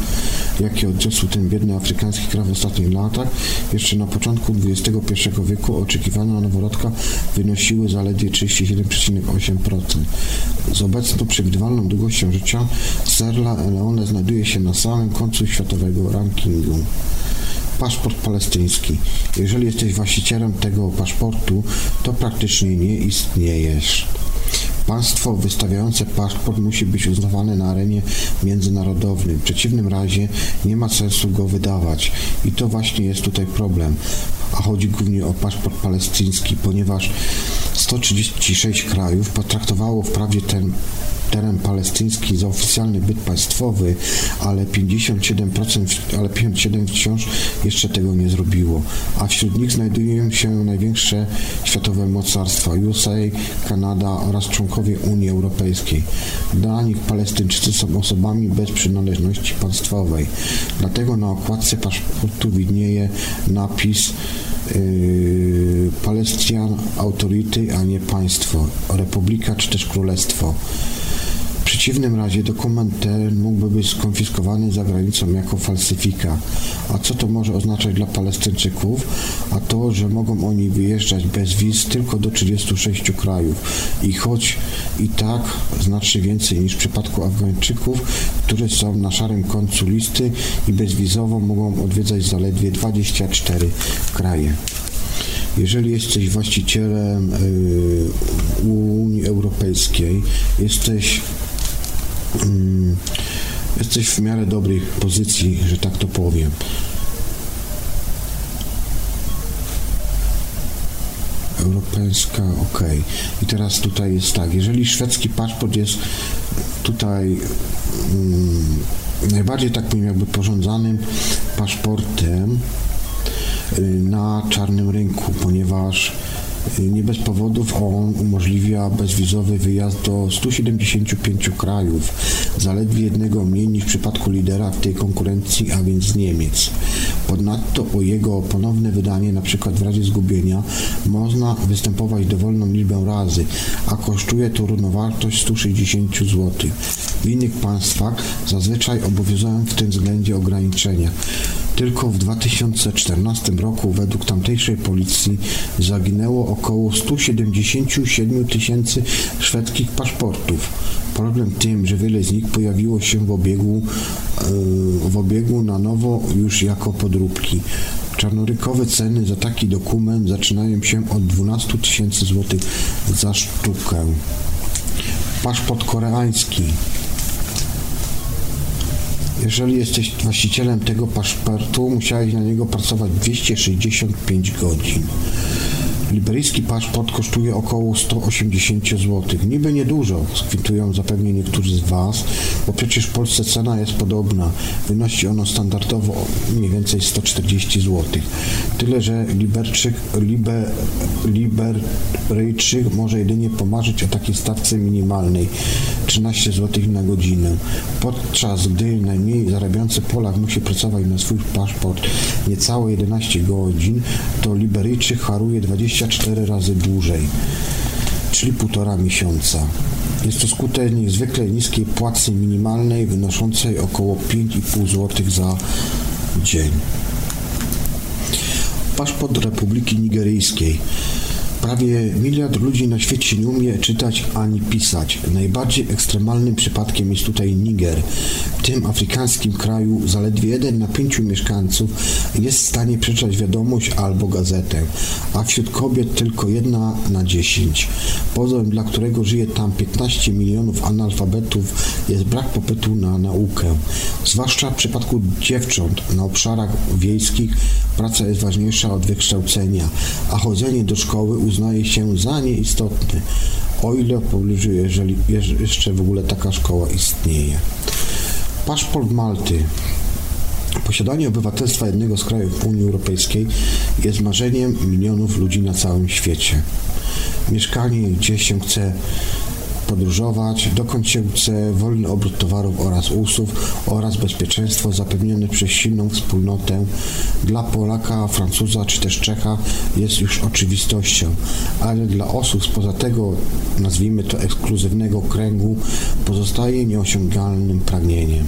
jakie odniosł ten biedny afrykański kraj w ostatnich latach, jeszcze na początku XXI wieku oczekiwania noworodka wynosiły zaledwie 37,8%. Z obecną przewidywalną długością życia Sierra Leone znajduje się na samym końcu światowego rankingu paszport palestyński. Jeżeli jesteś właścicielem tego paszportu, to praktycznie nie istniejesz. Państwo wystawiające paszport musi być uznawane na arenie międzynarodowej. W przeciwnym razie nie ma sensu go wydawać. I to właśnie jest tutaj problem. A chodzi głównie o paszport palestyński, ponieważ 136 krajów potraktowało wprawdzie ten teren palestyński za oficjalny byt państwowy, ale 57%, ale 57 wciąż jeszcze tego nie zrobiło. A wśród nich znajdują się największe światowe mocarstwa USA, Kanada oraz członkowie Unii Europejskiej. Dla nich Palestyńczycy są osobami bez przynależności państwowej. Dlatego na okładce paszportu widnieje napis Yy, Palestinian Authority, a nie państwo, republika czy też królestwo. Przeciwnym razie dokument ten mógłby być skonfiskowany za granicą jako falsyfika. A co to może oznaczać dla Palestyńczyków? A to, że mogą oni wyjeżdżać bez wiz tylko do 36 krajów. I choć i tak znacznie więcej niż w przypadku Afgańczyków, którzy są na szarym końcu listy i bezwizowo mogą odwiedzać zaledwie 24 kraje. Jeżeli jesteś właścicielem y, Unii Europejskiej, jesteś jesteś w miarę dobrej pozycji, że tak to powiem. Europejska, ok. I teraz tutaj jest tak, jeżeli szwedzki paszport jest tutaj mm, najbardziej tak powiem jakby porządzanym paszportem y, na czarnym rynku, ponieważ nie bez powodów on umożliwia bezwizowy wyjazd do 175 krajów, zaledwie jednego mniej niż w przypadku lidera w tej konkurencji, a więc Niemiec. Ponadto o jego ponowne wydanie, np. w razie zgubienia, można występować dowolną liczbę razy, a kosztuje to równowartość 160 zł. W innych państwach zazwyczaj obowiązują w tym względzie ograniczenia. Tylko w 2014 roku według tamtejszej policji zaginęło około 177 tysięcy szwedzkich paszportów. Problem tym, że wiele z nich pojawiło się w obiegu, w obiegu na nowo już jako podróbki. Czarnorykowe ceny za taki dokument zaczynają się od 12 tysięcy złotych za sztukę. Paszport koreański jeżeli jesteś właścicielem tego paszportu, musiałeś na niego pracować 265 godzin. Liberyjski paszport kosztuje około 180 zł. Niby niedużo, skwitują zapewne niektórzy z Was, bo przecież w Polsce cena jest podobna. Wynosi ono standardowo mniej więcej 140 zł. Tyle, że Liberczyk, Liber, Liberyjczyk może jedynie pomarzyć o takiej stawce minimalnej 13 zł na godzinę. Podczas gdy najmniej zarabiający Polak musi pracować na swój paszport niecałe 11 godzin, to Liberyjczyk haruje 20 24 razy dłużej, czyli półtora miesiąca. Jest to skutek niezwykle niskiej płacy minimalnej wynoszącej około 5,5 zł za dzień. Paszport Republiki Nigeryjskiej Prawie miliard ludzi na świecie nie umie czytać ani pisać. Najbardziej ekstremalnym przypadkiem jest tutaj Niger. W tym afrykańskim kraju zaledwie jeden na pięciu mieszkańców jest w stanie przeczytać wiadomość albo gazetę, a wśród kobiet tylko jedna na dziesięć. Pozorem, dla którego żyje tam 15 milionów analfabetów, jest brak popytu na naukę. Zwłaszcza w przypadku dziewcząt na obszarach wiejskich praca jest ważniejsza od wykształcenia, a chodzenie do szkoły uznaje się za nieistotny, o ile w pobliżu, jeżeli jeszcze w ogóle taka szkoła istnieje. Paszport Malty. Posiadanie obywatelstwa jednego z krajów Unii Europejskiej jest marzeniem milionów ludzi na całym świecie. Mieszkanie, gdzie się chce podróżować, dokąd się chce, wolny obrót towarów oraz usług oraz bezpieczeństwo zapewnione przez silną wspólnotę dla Polaka, Francuza czy też Czecha jest już oczywistością, ale dla osób spoza tego, nazwijmy to ekskluzywnego kręgu, pozostaje nieosiągalnym pragnieniem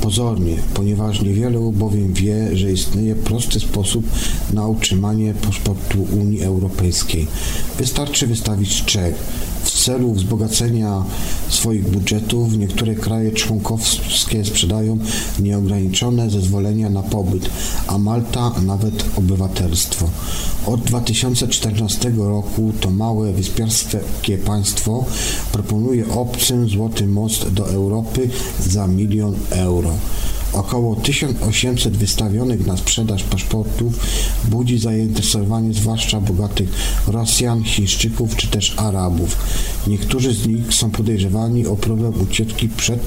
pozornie, ponieważ niewielu bowiem wie, że istnieje prosty sposób na utrzymanie paszportu Unii Europejskiej. Wystarczy wystawić czek. W celu wzbogacenia swoich budżetów niektóre kraje członkowskie sprzedają nieograniczone zezwolenia na pobyt, a Malta nawet obywatelstwo. Od 2014 roku to małe wyspiarskie państwo proponuje obcym złoty most do Europy za milion euro. Około 1800 wystawionych na sprzedaż paszportów budzi zainteresowanie zwłaszcza bogatych Rosjan, Chińczyków czy też Arabów. Niektórzy z nich są podejrzewani o próbę ucieczki przed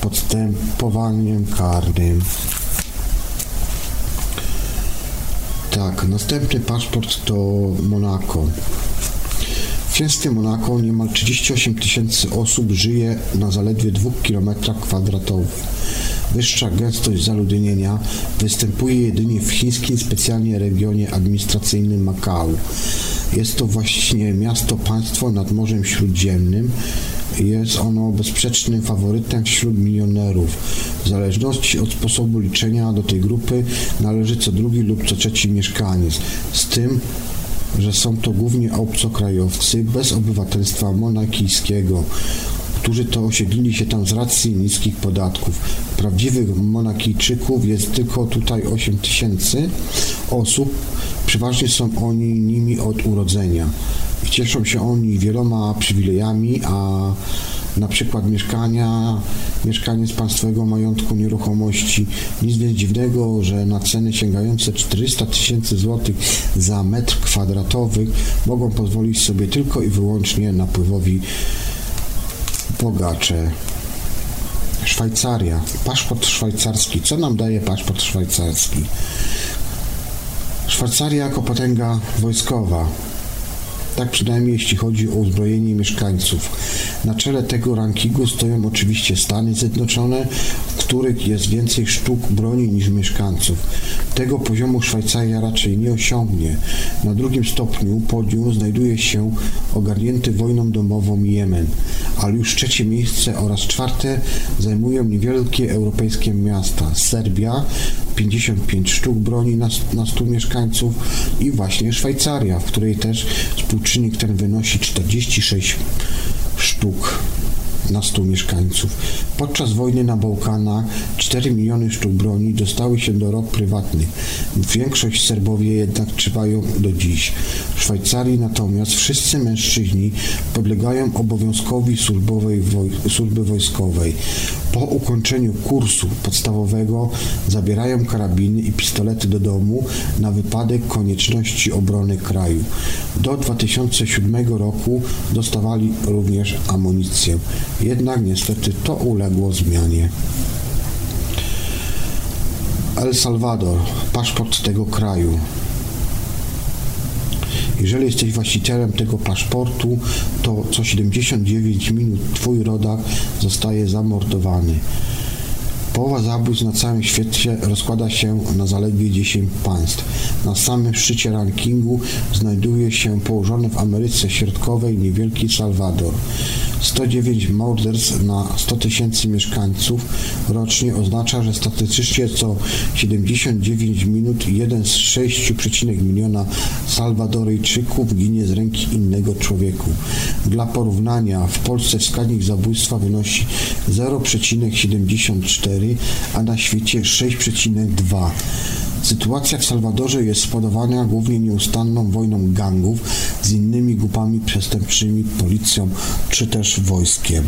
podstępowaniem karnym. Tak, następny paszport to Monako. W księstwie Monako niemal 38 tysięcy osób żyje na zaledwie 2 km kwadratowych. Wyższa gęstość zaludnienia występuje jedynie w chińskim specjalnie regionie administracyjnym Makao. Jest to właśnie miasto-państwo nad Morzem Śródziemnym. Jest ono bezsprzecznym faworytem wśród milionerów. W zależności od sposobu liczenia do tej grupy należy co drugi lub co trzeci mieszkaniec. Z tym, że są to głównie obcokrajowcy bez obywatelstwa monakijskiego, którzy to osiedlili się tam z racji niskich podatków. Prawdziwych monakijczyków jest tylko tutaj 8 tysięcy osób. Przeważnie są oni nimi od urodzenia. Cieszą się oni wieloma przywilejami, a na przykład mieszkania, mieszkanie z państwowego majątku nieruchomości. Nic więc dziwnego, że na ceny sięgające 400 tysięcy złotych za metr kwadratowy mogą pozwolić sobie tylko i wyłącznie napływowi bogacze. Szwajcaria. Paszport szwajcarski. Co nam daje paszport szwajcarski? Szwajcaria jako potęga wojskowa. Tak przynajmniej jeśli chodzi o uzbrojenie mieszkańców. Na czele tego rankingu stoją oczywiście Stany Zjednoczone, w których jest więcej sztuk broni niż mieszkańców. Tego poziomu Szwajcaria raczej nie osiągnie. Na drugim stopniu podium znajduje się ogarnięty wojną domową Jemen, ale już trzecie miejsce oraz czwarte zajmują niewielkie europejskie miasta. Serbia 55 sztuk broni na, na 100 mieszkańców i właśnie Szwajcaria, w której też współczynnik ten wynosi 46 sztuk na 100 mieszkańców. Podczas wojny na Bałkanach 4 miliony sztuk broni dostały się do rok prywatnych. Większość Serbowie jednak trzymają do dziś. W Szwajcarii natomiast wszyscy mężczyźni podlegają obowiązkowi służby wojskowej. Po ukończeniu kursu podstawowego zabierają karabiny i pistolety do domu na wypadek konieczności obrony kraju. Do 2007 roku dostawali również amunicję. Jednak niestety to uległo zmianie. El Salvador, paszport tego kraju. Jeżeli jesteś właścicielem tego paszportu, to co 79 minut twój rodak zostaje zamordowany. Połowa zabójstw na całym świecie rozkłada się na zaledwie 10 państw. Na samym szczycie rankingu znajduje się położony w Ameryce Środkowej niewielki Salwador. 109 morderstw na 100 tysięcy mieszkańców rocznie oznacza, że statystycznie co 79 minut jeden z 6,1 miliona Salwadoryjczyków ginie z ręki innego człowieku. Dla porównania w Polsce wskaźnik zabójstwa wynosi 0,74, a na świecie 6,2. Sytuacja w Salwadorze jest spowodowana głównie nieustanną wojną gangów z innymi grupami przestępczymi, policją czy też wojskiem.